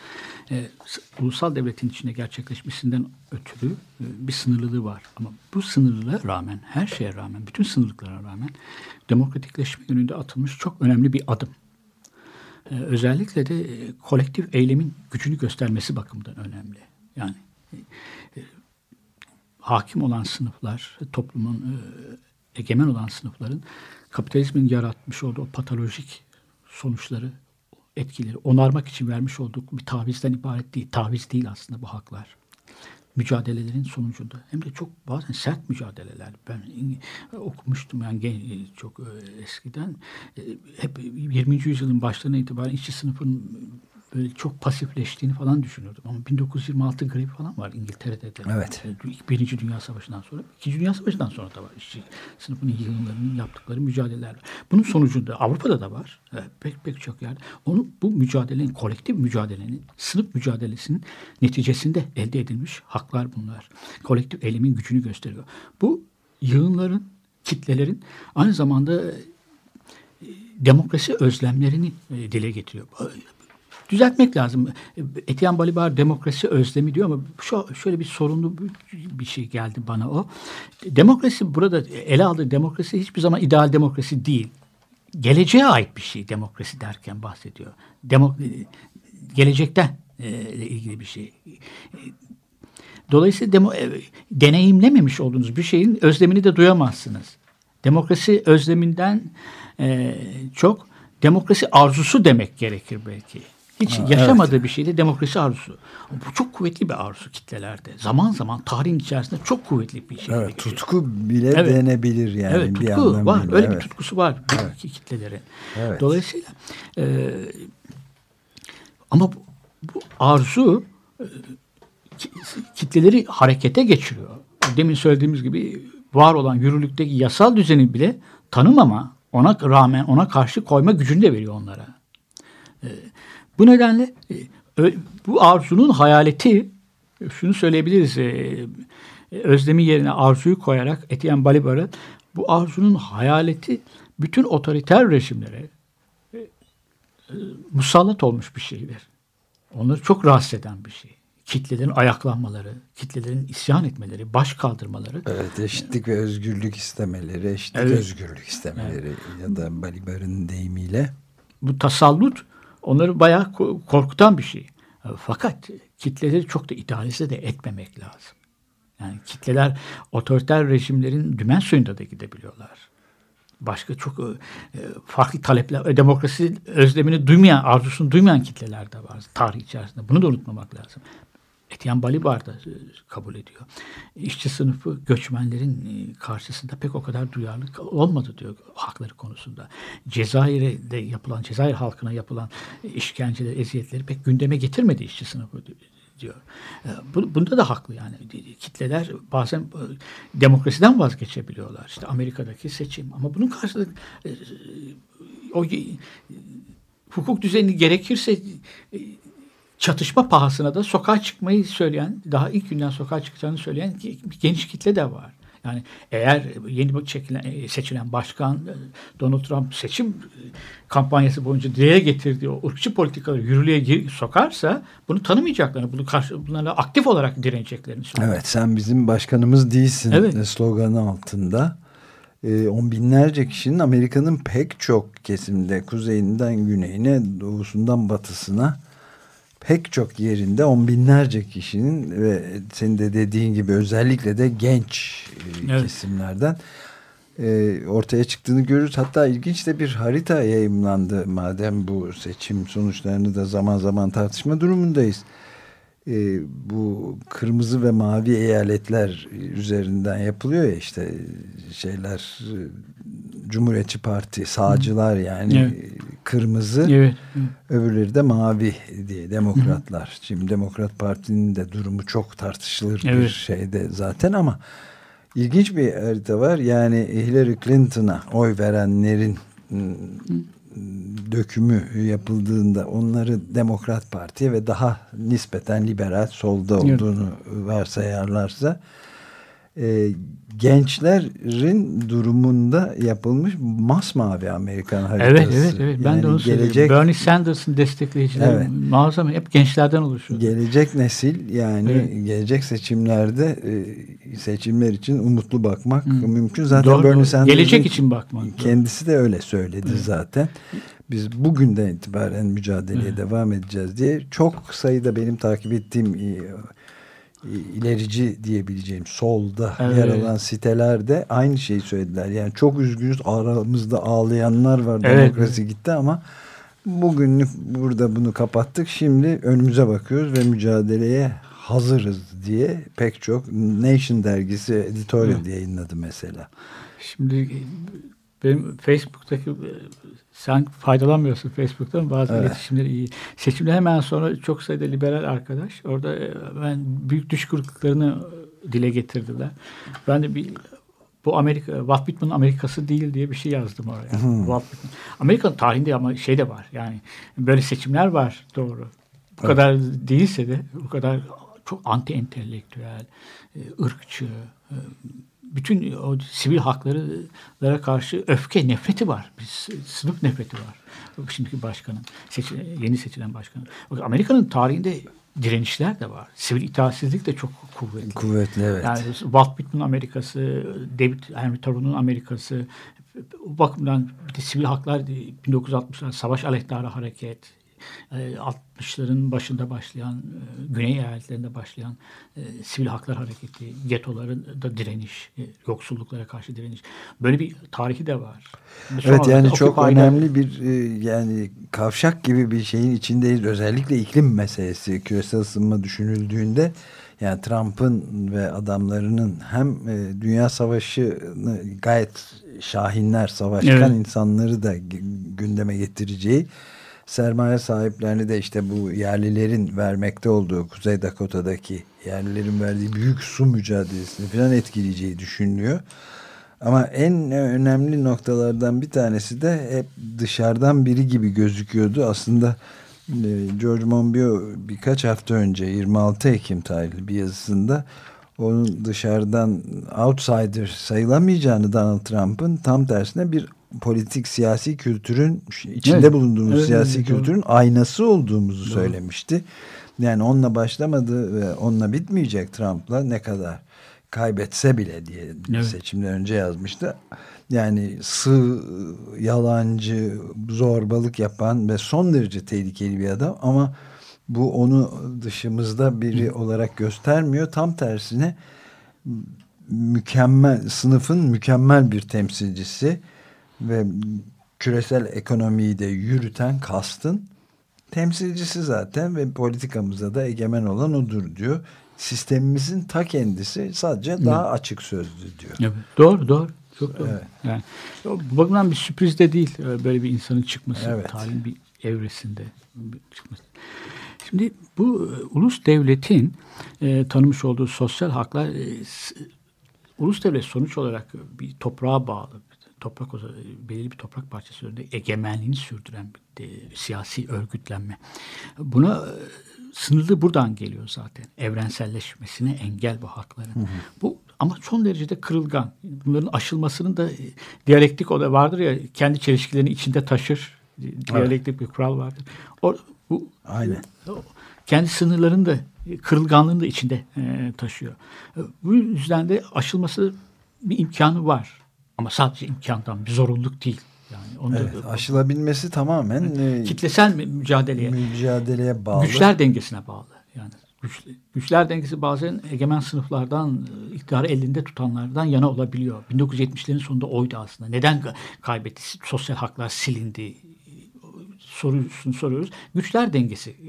e, ulusal devletin içinde gerçekleşmesinden ötürü e, bir sınırlılığı var. Ama bu sınırlılığa rağmen, her şeye rağmen, bütün sınırlıklara rağmen demokratikleşme yönünde atılmış çok önemli bir adım. E, özellikle de e, kolektif eylemin gücünü göstermesi bakımından önemli. Yani e, e hakim olan sınıflar, toplumun e, egemen olan sınıfların kapitalizmin yaratmış olduğu patolojik sonuçları, etkileri onarmak için vermiş olduk bir tavizden ibaret değil. Taviz değil aslında bu haklar. Mücadelelerin sonucunda hem de çok bazen sert mücadeleler. Ben okumuştum yani çok e, eskiden. E, hep 20. yüzyılın başlarına itibaren işçi sınıfın böyle çok pasifleştiğini falan düşünürdüm. Ama 1926 grevi falan var İngiltere'de de. Evet. Birinci Dünya Savaşı'ndan sonra. İkinci Dünya Savaşı'ndan sonra da var. İşçi sınıfının yığınlarının yaptıkları mücadeleler. Bunun sonucunda Avrupa'da da var. Pek pek çok yerde. Onu bu mücadelenin, kolektif mücadelenin, sınıf mücadelesinin neticesinde elde edilmiş haklar bunlar. Kolektif elimin gücünü gösteriyor. Bu yığınların, kitlelerin aynı zamanda e, demokrasi özlemlerini e, dile getiriyor düzeltmek lazım. Etienne Balibar demokrasi özlemi diyor ama şu, şöyle bir sorunlu bir şey geldi bana o. Demokrasi burada ele aldığı demokrasi hiçbir zaman ideal demokrasi değil. Geleceğe ait bir şey demokrasi derken bahsediyor. Demo, gelecekten e, ilgili bir şey. Dolayısıyla demo, e, deneyimlememiş olduğunuz bir şeyin özlemini de duyamazsınız. Demokrasi özleminden e, çok demokrasi arzusu demek gerekir belki. Hiç ha, yaşamadığı evet. bir şeydi demokrasi arzusu. Bu çok kuvvetli bir arzu kitlelerde. Zaman zaman tarihin içerisinde çok kuvvetli bir şey. Evet, tutku bile evet. denebilir yani. Evet, tutku bir var. Öyle evet. bir tutkusu var evet. kitlelerin. Evet. Dolayısıyla e, ama bu, bu arzu e, kitleleri harekete geçiriyor. Demin söylediğimiz gibi var olan yürürlükteki yasal düzeni bile tanımama, ona rağmen ona karşı koyma gücünü de veriyor onlara. E, bu nedenle e, bu arzunun hayaleti şunu söyleyebiliriz e, özlemi yerine arzuyu koyarak Etienne Balibar'ı bu arzunun hayaleti bütün otoriter rejimlere e, musallat olmuş bir şeydir. Onları çok rahatsız eden bir şey. Kitlelerin ayaklanmaları, kitlelerin isyan etmeleri, baş kaldırmaları. Evet, eşitlik ve özgürlük istemeleri, eşitlik evet. özgürlük istemeleri evet. ya da Balibar'ın deyimiyle. Bu tasallut onları bayağı korkutan bir şey. Fakat kitleleri çok da idealize de etmemek lazım. Yani kitleler otoriter rejimlerin dümen suyunda da gidebiliyorlar. Başka çok e, farklı talepler, e, demokrasi özlemini duymayan, arzusunu duymayan kitleler de var tarih içerisinde. Bunu da unutmamak lazım. Etienne Balibar da e, kabul ediyor. İşçi sınıfı göçmenlerin e, karşısında pek o kadar duyarlı olmadı diyor hakları konusunda. Cezayir'de yapılan, Cezayir halkına yapılan işkenceler, eziyetleri pek gündeme getirmedi işçi sınıfı diyor. E, bu, bunda da haklı yani. Kitleler bazen e, demokrasiden vazgeçebiliyorlar. İşte Amerika'daki seçim. Ama bunun karşılık e, o e, hukuk düzeni gerekirse e, çatışma pahasına da sokağa çıkmayı söyleyen, daha ilk günden sokağa çıkacağını söyleyen geniş kitle de var. Yani eğer yeni çekilen, e, seçilen başkan e, Donald Trump seçim e, kampanyası boyunca dile getirdiği o ırkçı politikaları yürürlüğe gir- sokarsa bunu tanımayacaklarını, bunu karşı, bunlara aktif olarak direneceklerini söylüyor. Evet sen bizim başkanımız değilsin Evet. sloganı altında. Ee, on binlerce kişinin Amerika'nın pek çok kesimde kuzeyinden güneyine doğusundan batısına pek çok yerinde on binlerce kişinin ve senin de dediğin gibi özellikle de genç e, Evet. kesimlerden e, ortaya çıktığını görürüz. Hatta ilginç de bir harita yayımlandı madem bu seçim sonuçlarını da zaman zaman tartışma durumundayız. E, bu kırmızı ve mavi eyaletler üzerinden yapılıyor ya işte şeyler Cumhuriyetçi Parti sağcılar yani Evet. kırmızı Evet. öbürleri de mavi diye demokratlar. Şimdi Demokrat Parti'nin de durumu çok tartışılır bir Evet. şeyde zaten ama ilginç bir harita var. Yani Hillary Clinton'a oy verenlerin ım, dökümü yapıldığında onları Demokrat Parti'ye ve daha nispeten liberal solda Evet. olduğunu varsayarlarsa e, gençlerin durumunda yapılmış masmavi Amerikan haritası. Evet, evet, evet. Ben Yani de onu gelecek, Bernie Sanders'ın destekleyicileri Evet. muazzam hep gençlerden oluşuyor. Gelecek nesil yani Evet. gelecek seçimlerde e, seçimler için umutlu bakmak Hı. mümkün. Zaten Doğru, Bernie. Sanders'ın Gelecek için bakmak. kendisi de öyle söyledi Evet. zaten. Biz bugünden itibaren mücadeleye Evet. devam edeceğiz diye çok sayıda benim takip ettiğim e, ilerici diyebileceğim solda Evet. yer alan sitelerde aynı şeyi söylediler. Yani çok üzgünüz aramızda ağlayanlar var Evet, demokrasi gitti ama bugünlük burada bunu kapattık. Şimdi önümüze bakıyoruz ve mücadeleye hazırız diye pek çok Nation dergisi editorial Evet. yayınladı mesela. Şimdi benim Facebook'taki sen faydalanmıyorsun Facebook'tan bazı Evet. iletişimleri iyi. Seçimden hemen sonra çok sayıda liberal arkadaş orada e, ben büyük düş kırıklıklarını dile getirdiler. Ben de bir bu Amerika Walt Whitman'ın Amerikası değil diye bir şey yazdım oraya. Walt Whitman. Amerika'nın tarihinde ama şey de var. Yani böyle seçimler var doğru. Bu kadar değilse de bu kadar çok anti entelektüel, e, ırkçı, e, bütün o sivil haklara karşı öfke, nefreti var. Bir sınıf nefreti var. Şimdiki başkanın, seçilen, yeni seçilen başkanın. Amerika'nın tarihinde direnişler de var. Sivil itaatsizlik de çok kuvvetli. Kuvvetli evet. Yani Walt Whitman Amerikası, David Henry Thoreau'nun Amerikası, o bakımdan bir de sivil haklar 1960'lar savaş aleyhtarı hareket, 60'ların başında başlayan, e, Güney eyaletlerinde başlayan e, sivil haklar hareketi, getoların da direniş, e, yoksulluklara karşı direniş. Böyle bir tarihi de var. Sonra Evet yani çok Occupy'da- önemli bir e, yani kavşak gibi bir şeyin içindeyiz. Özellikle iklim meselesi küresel ısınma düşünüldüğünde yani Trump'ın ve adamlarının hem e, dünya savaşını gayet şahinler, savaşkan Evet. insanları da gü- gündeme getireceği sermaye sahiplerini de işte bu yerlilerin vermekte olduğu Kuzey Dakota'daki yerlilerin verdiği büyük su mücadelesini falan etkileyeceği düşünülüyor. Ama en önemli noktalardan bir tanesi de hep dışarıdan biri gibi gözüküyordu. Aslında e, George Monbiot birkaç hafta önce 26 Ekim tarihli bir yazısında onun dışarıdan outsider sayılamayacağını Donald Trump'ın tam tersine bir politik siyasi kültürün içinde Evet. bulunduğumuz Evet, siyasi evet, doğru. kültürün aynası olduğumuzu Doğru. söylemişti. Yani onunla başlamadı ve onunla bitmeyecek Trump'la ne kadar kaybetse bile diye Evet. seçimden önce yazmıştı. Yani sığ, yalancı, zorbalık yapan ve son derece tehlikeli bir adam ama bu onu dışımızda biri olarak göstermiyor. Tam tersine mükemmel sınıfın mükemmel bir temsilcisi ve küresel ekonomiyi de yürüten kastın temsilcisi zaten ve politikamıza da egemen olan odur diyor. Sistemimizin ta kendisi sadece daha açık sözlü diyor. Evet, doğru doğru. Çok doğru. Evet. Yani, bu bakımdan bir sürpriz de değil e, böyle bir insanın çıkması. Evet. Tarihin bir evresinde çıkması. Şimdi bu e, ulus devletin e, tanımış olduğu sosyal haklar e, ulus devlet sonuç olarak bir toprağa bağlı toprak belirli bir toprak parçası üzerinde egemenliğini sürdüren bir de, siyasi örgütlenme. Buna e, sınırlı buradan geliyor zaten. Evrenselleşmesine engel bu hakların. Bu ama son derecede kırılgan. Bunların aşılmasının da e, diyalektik o da vardır ya kendi çelişkilerini içinde taşır. Diyalektik bir kural vardır. O bu Aynen. o kendi sınırlarını da kırılganlığını da içinde e, taşıyor. E, Bu yüzden de aşılması bir imkanı var. Ama sadece imkandan bir zorunluluk değil. Yani onu da- Evet, aşılabilmesi tamamen e, kitlesel mü- mücadeleye, mücadeleye bağlı. güçler dengesine bağlı. Yani güç, güçler dengesi bazen egemen sınıflardan, e, iktidarı elinde tutanlardan yana olabiliyor. 1970'lerin sonunda oydu aslında. Neden ka- kaybetti? Sosyal haklar silindi. Sorusunu soruyoruz. Güçler dengesi e,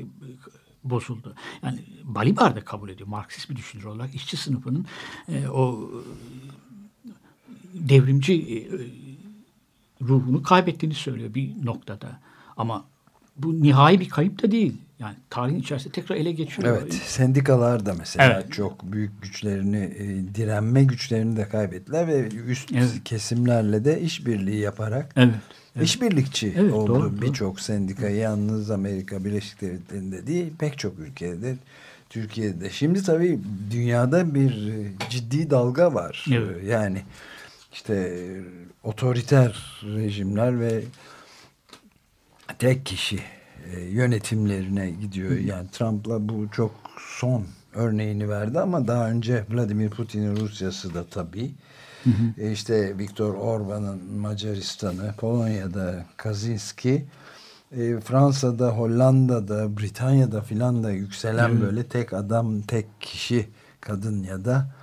bozuldu. Yani Balibar da kabul ediyor. Marksist bir düşünür olarak işçi sınıfının e, o devrimci e, ruhunu kaybettiğini söylüyor bir noktada. Ama bu nihai bir kayıp da değil. Yani tarihin içerisinde tekrar ele geçiyor. Evet, sendikalar da mesela Evet. çok büyük güçlerini, e, direnme güçlerini de kaybettiler ve üst Evet. kesimlerle de işbirliği yaparak Evet. evet. işbirlikçi Evet, oldu. Birçok sendika yalnız Amerika Birleşik Devletleri'nde değil, pek çok ülkede, Türkiye'de. Şimdi tabii dünyada bir e, ciddi dalga var. Evet. Yani işte otoriter rejimler ve tek kişi e, yönetimlerine gidiyor. Yani Trump'la bu çok son örneğini verdi ama daha önce Vladimir Putin'in Rusya'sı da tabii. E, işte Viktor Orban'ın Macaristan'ı, Polonya'da Kaczynski, e, Fransa'da, Hollanda'da, Britanya'da filan da yükselen böyle tek adam, tek kişi, kadın ya da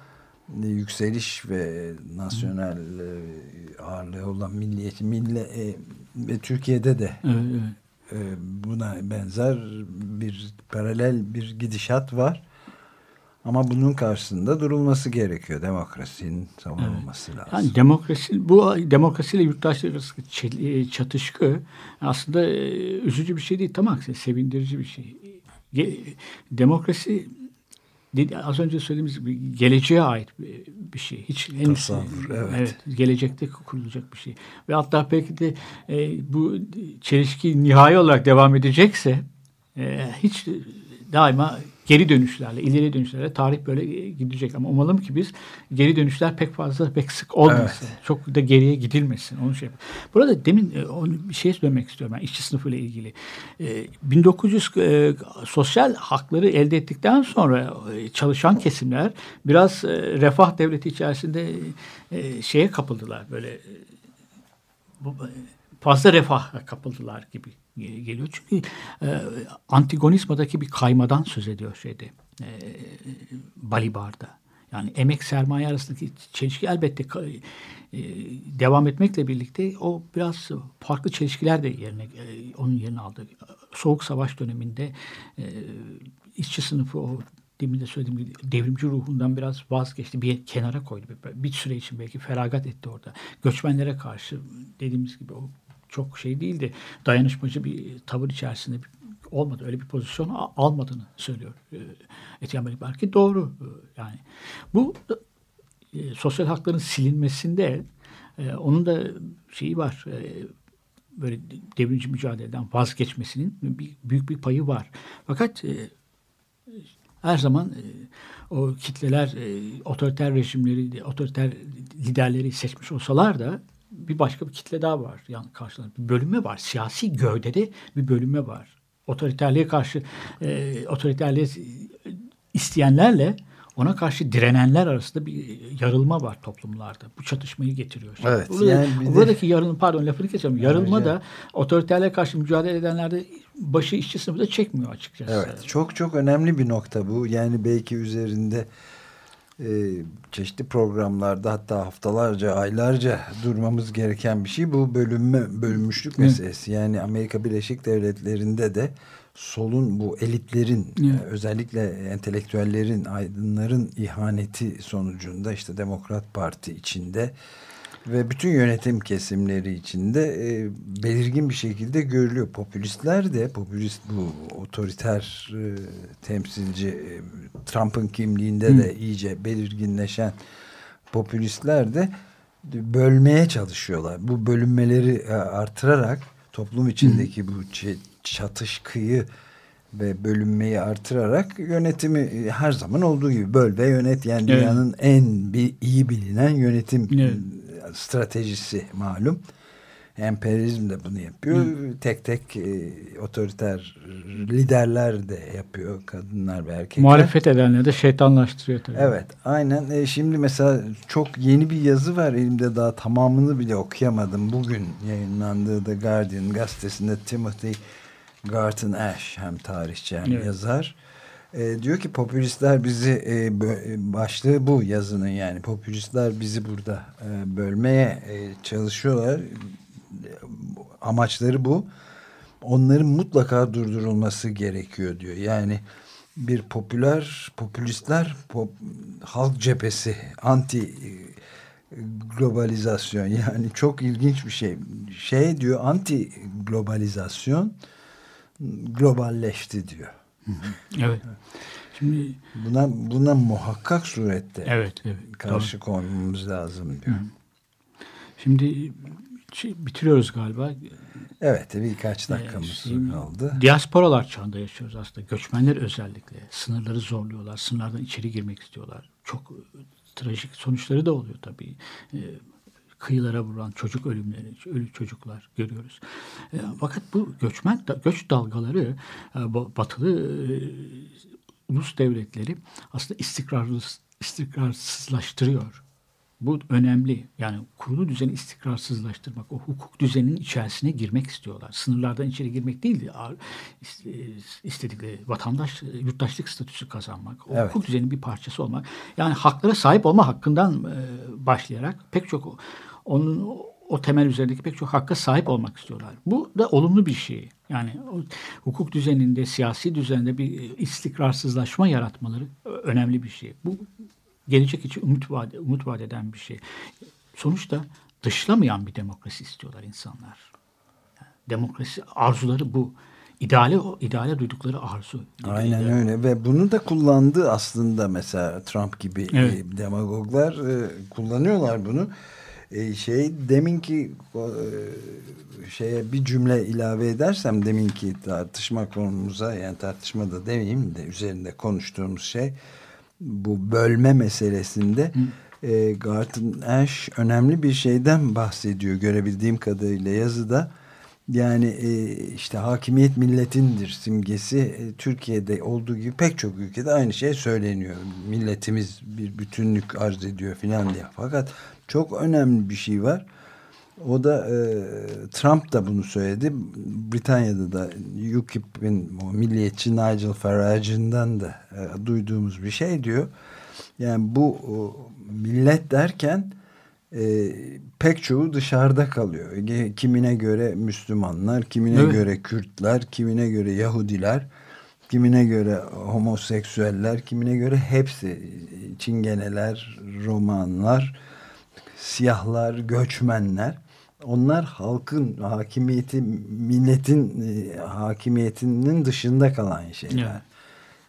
yükseliş ve nasyonel e, ağırlığı olan milliyetçi mille, e, ve Türkiye'de de Evet, evet. e, buna benzer bir paralel bir gidişat var. Ama bunun karşısında durulması gerekiyor. Demokrasinin savunulması lazım. Yani demokrasi bu demokrasiyle yurttaşlar arası çel- e, çatışkı aslında e, üzücü bir şey değil. Tam aksine sevindirici bir şey. Demokrasi dedi, az önce söylediğimiz gibi geleceğe ait bir, bir şey. Hiç henüz Tasavvur, evet. gelecekte kurulacak bir şey. Ve hatta belki de e, bu çelişki nihai olarak devam edecekse e, hiç daima geri dönüşlerle, ileri dönüşlerle tarih böyle gidecek. Ama umalım ki biz geri dönüşler pek fazla, pek sık olmasın. Çok da geriye gidilmesin. Onu şey Burada demin e, bir şey söylemek istiyorum ben işçi sınıfıyla ilgili. E, 1900 e, sosyal hakları elde ettikten sonra e, çalışan kesimler biraz e, refah devleti içerisinde e, şeye kapıldılar. Böyle e, e, fazla refah kapıldılar gibi geliyor. Çünkü e, Antigonizma'daki bir kaymadan söz ediyor şeyde. E, Balibar'da. Yani emek sermaye arasındaki çelişki elbette e, devam etmekle birlikte o biraz farklı çelişkiler de yerine e, onun yerini aldı. Soğuk Savaş döneminde e, işçi sınıfı o demin de söylediğim gibi devrimci ruhundan biraz vazgeçti. Bir kenara koydu. Bir, bir süre için belki feragat etti orada. Göçmenlere karşı dediğimiz gibi o çok şey değildi. Dayanışmacı bir tavır içerisinde bir- olmadı. Öyle bir pozisyon almadığını söylüyor. E, Etienne Balibar ki doğru. E, yani bu e, sosyal hakların silinmesinde e, onun da şeyi var. E, böyle devrimci mücadeleden vazgeçmesinin bir, büyük bir payı var. Fakat e, her zaman e, o kitleler e, otoriter rejimleri, otoriter liderleri seçmiş olsalar da bir başka bir kitle daha var. Yani karşılarında bir bölünme var. Siyasi gövdede bir bölünme var. Otoriterliğe karşı e, otoriterliğe isteyenlerle ona karşı direnenler arasında bir yarılma var toplumlarda. Bu çatışmayı getiriyor. Şimdi Evet, Burada, yani de- buradaki yarılma pardon lafını geçeceğim. Yarılma da otoriterliğe karşı mücadele edenlerde başı işçi sınıfı da çekmiyor açıkçası. Evet, çok çok önemli bir nokta bu. Yani belki üzerinde e, çeşitli programlarda hatta haftalarca, aylarca durmamız gereken bir şey bu bölünme, bölünmüşlük meselesi. Yani Amerika Birleşik Devletleri'nde de solun bu elitlerin Evet. e, özellikle entelektüellerin, aydınların ihaneti sonucunda işte Demokrat Parti içinde ve bütün yönetim kesimleri içinde e, belirgin bir şekilde görülüyor. Popülistler de popülist bu otoriter e, temsilci e, Trump'ın kimliğinde Hı. de iyice belirginleşen popülistler de bölmeye çalışıyorlar. Bu bölünmeleri e, artırarak toplum içindeki bu ç- çatışkıyı ve bölünmeyi artırarak yönetimi e, her zaman olduğu gibi böl ve yönet yani Evet. dünyanın en bir iyi bilinen yönetim Evet. Stratejisi malum. Emperyalizm de bunu yapıyor. Tek tek e, otoriter liderler de yapıyor. Kadınlar ve erkekler. Muhalefet edenleri de şeytanlaştırıyor tabii. Evet aynen. E, şimdi mesela çok yeni bir yazı var elimde daha tamamını bile okuyamadım. Bugün yayınlandığı The Guardian gazetesinde Timothy Garton Ash hem tarihçi hem Evet. yazar. E, diyor ki popülistler bizi e, e, başlığı bu yazının yani popülistler bizi burada e, bölmeye e, çalışıyorlar. Amaçları bu. Onların mutlaka durdurulması gerekiyor diyor. Yani bir popüler popülistler pop, halk cephesi anti e, globalizasyon yani çok ilginç bir şey. Şey diyor anti globalizasyon globalleşti diyor. Evet. Şimdi Buna buna muhakkak surette evet evet. karşı koymamız lazım diyor. Şimdi bitiriyoruz galiba. Evet birkaç dakikamız Ee, kaldı. Diasporalar çağında yaşıyoruz aslında. Göçmenler özellikle sınırları zorluyorlar. Sınırlardan içeri girmek istiyorlar. Çok e, trajik sonuçları da oluyor tabii. E, kıyılara vuran çocuk ölümleri, ölü çocuklar görüyoruz. E, fakat bu göçmen göç dalgaları e, ba- batılı e, ulus devletleri aslında istikrarlı istikrarsızlaştırıyor. Bu önemli. Yani kurulu düzeni istikrarsızlaştırmak, o hukuk düzeninin içerisine girmek istiyorlar. Sınırlardan içeri girmek değil ist- istedikleri vatandaş, yurttaşlık statüsü kazanmak, o Evet. hukuk düzeninin bir parçası olmak. Yani haklara sahip olma hakkından e, başlayarak pek çok onun o- temel üzerindeki pek çok hakka sahip olmak istiyorlar. Bu da olumlu bir şey. Yani hukuk düzeninde, siyasi düzende bir istikrarsızlaşma yaratmaları önemli bir şey. Bu gelecek için umut vaat, umut vaat eden bir şey. Sonuçta dışlamayan bir demokrasi istiyorlar insanlar. Yani demokrasi arzuları bu. İdeale, ideale duydukları arzu. Aynen öyle ve bunu da kullandı aslında mesela Trump gibi Evet. e, demagoglar e, kullanıyorlar bunu. E, şey deminki e, şeye bir cümle ilave edersem deminki tartışma konumuza yani tartışma da demeyeyim de üzerinde konuştuğumuz şey bu bölme meselesinde e, Garton Ash önemli bir şeyden bahsediyor görebildiğim kadarıyla yazıda. Yani e, işte hakimiyet milletindir simgesi e, Türkiye'de olduğu gibi pek çok ülkede aynı şey söyleniyor. Milletimiz bir bütünlük arz ediyor filan diye. Fakat çok önemli bir şey var. O da e, Trump da bunu söyledi. Britanya'da da UKIP'in o milliyetçi Nigel Farage'ından da e, duyduğumuz bir şey diyor. Yani bu o, millet derken e, pek çoğu dışarıda kalıyor. Kimine göre Müslümanlar, kimine Evet. göre Kürtler, kimine göre Yahudiler, kimine göre homoseksüeller, kimine göre hepsi Çingeneler, Romanlar, siyahlar, göçmenler. Onlar halkın hakimiyeti, milletin e, hakimiyetinin dışında kalan şeyler. Evet.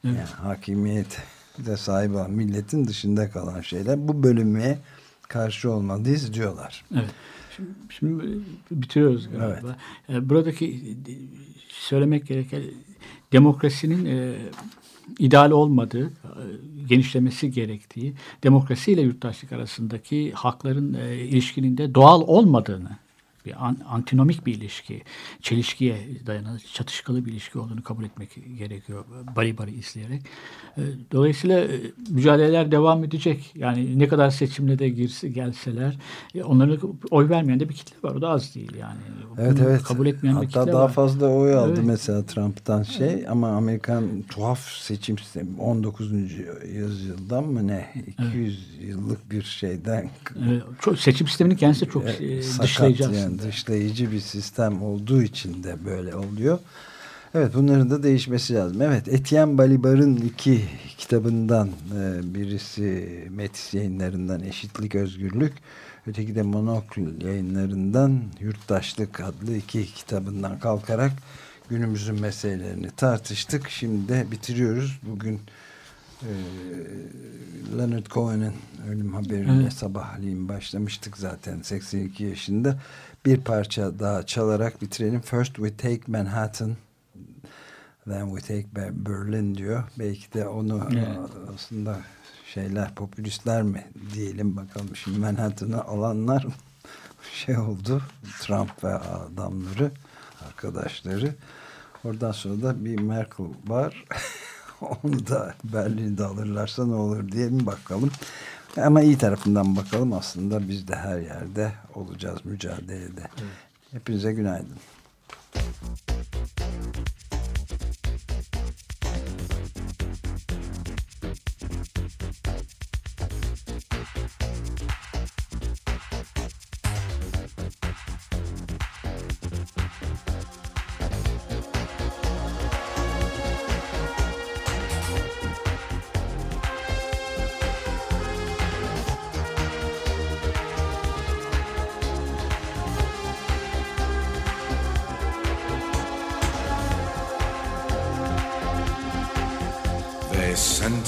Evet. Yani hakimiyet de sahip olan milletin dışında kalan şeyler. Bu bölünmeye karşı olmalıyız diyorlar. Evet. Şimdi, şimdi bitiriyoruz galiba. E, Buradaki söylemek gereken demokrasinin e, ideal olmadığı, e, genişlemesi gerektiği, demokrasiyle yurttaşlık arasındaki hakların e, ilişkinin de doğal olmadığını, bir an- antinomik bir ilişki, çelişkiye dayanan, çatışkalı bir ilişki olduğunu kabul etmek gerekiyor. Bari bari izleyerek. E, Dolayısıyla e, mücadeleler devam edecek. Yani ne kadar seçimle de girse, gelseler, e, onlara oy vermeyen de bir kitle var. O da az değil yani. Evet Bunu evet. Kabul etmeyen bir Hatta kitle daha var. fazla oy aldı Evet. mesela Trump'tan şey ama Amerikan tuhaf seçim sistemi 19. yüzyıldan mı ne 200 yıllık bir şeyden Evet, çok, seçim sisteminin kendisi çok e, sakat dışlayıcı yani. Dışlayıcı bir sistem olduğu için de böyle oluyor. Evet bunların da değişmesi lazım. Evet Etienne Balibar'ın iki kitabından e, birisi Metis yayınlarından Eşitlik Özgürlük Öteki de Monokül yayınlarından Yurttaşlık adlı iki kitabından kalkarak günümüzün meselelerini tartıştık. Şimdi de bitiriyoruz. Bugün e, Leonard Cohen'in ölüm haberiyle Evet. sabahleyin başlamıştık zaten 82 yaşında. Bir parça daha çalarak bitirelim. First we take Manhattan then we take Ber- Berlin diyor. Belki de onu Evet. aslında şeyler popülistler mi diyelim bakalım. Şimdi Manhattan'ı alanlar [laughs] şey oldu. Trump ve adamları arkadaşları. Oradan sonra da bir Merkel var. [laughs] Onu da Berlin'de alırlarsa ne olur diye mi bakalım. Ama iyi tarafından bakalım aslında biz de her yerde olacağız mücadelede. Hepinize günaydın. They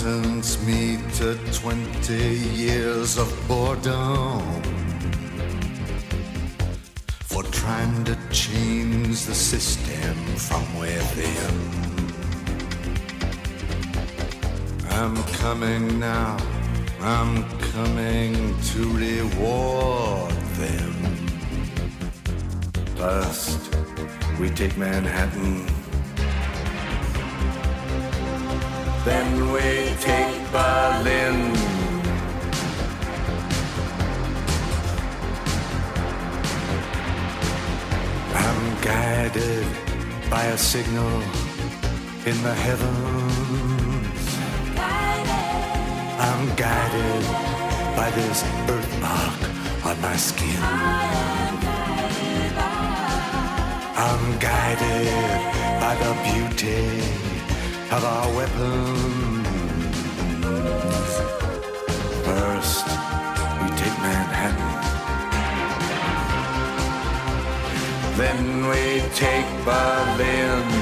me to 20 years of boredom for trying to change the system from within. I'm coming now, I'm coming to reward them. First, we take Manhattan. Then we take Berlin. I'm guided by a signal in the heavens. I'm guided by this birthmark on my skin. I'm guided by the beauty of our weapons. First, we take Manhattan. Then we take Berlin.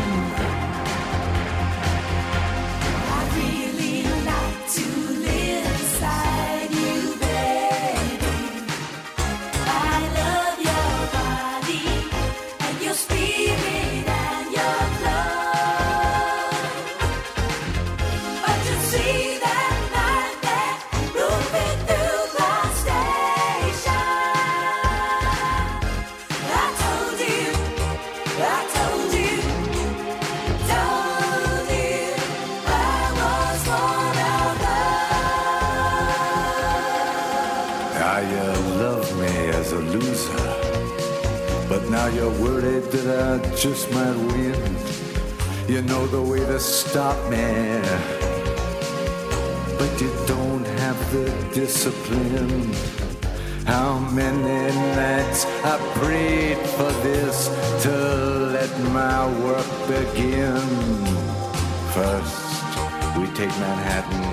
Now you're worried that I just might win. You know the way to stop me, but you don't have the discipline. How many nights I prayed for this to let my work begin. First, we take Manhattan.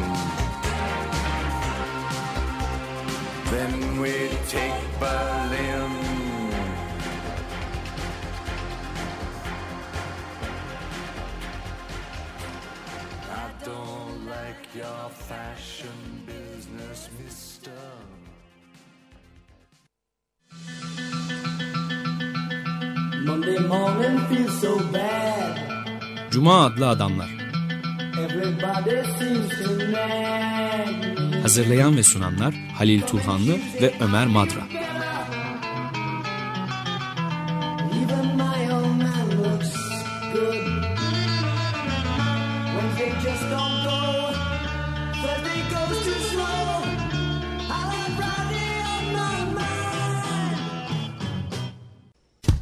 Then we take Berlin. Your fashion business, mister. Monday morning feels so bad. Cuma adlı adamlar. Everybody seems to nag me. Hazırlayan ve sunanlar Halil Turhanlı ve Ömer Madra.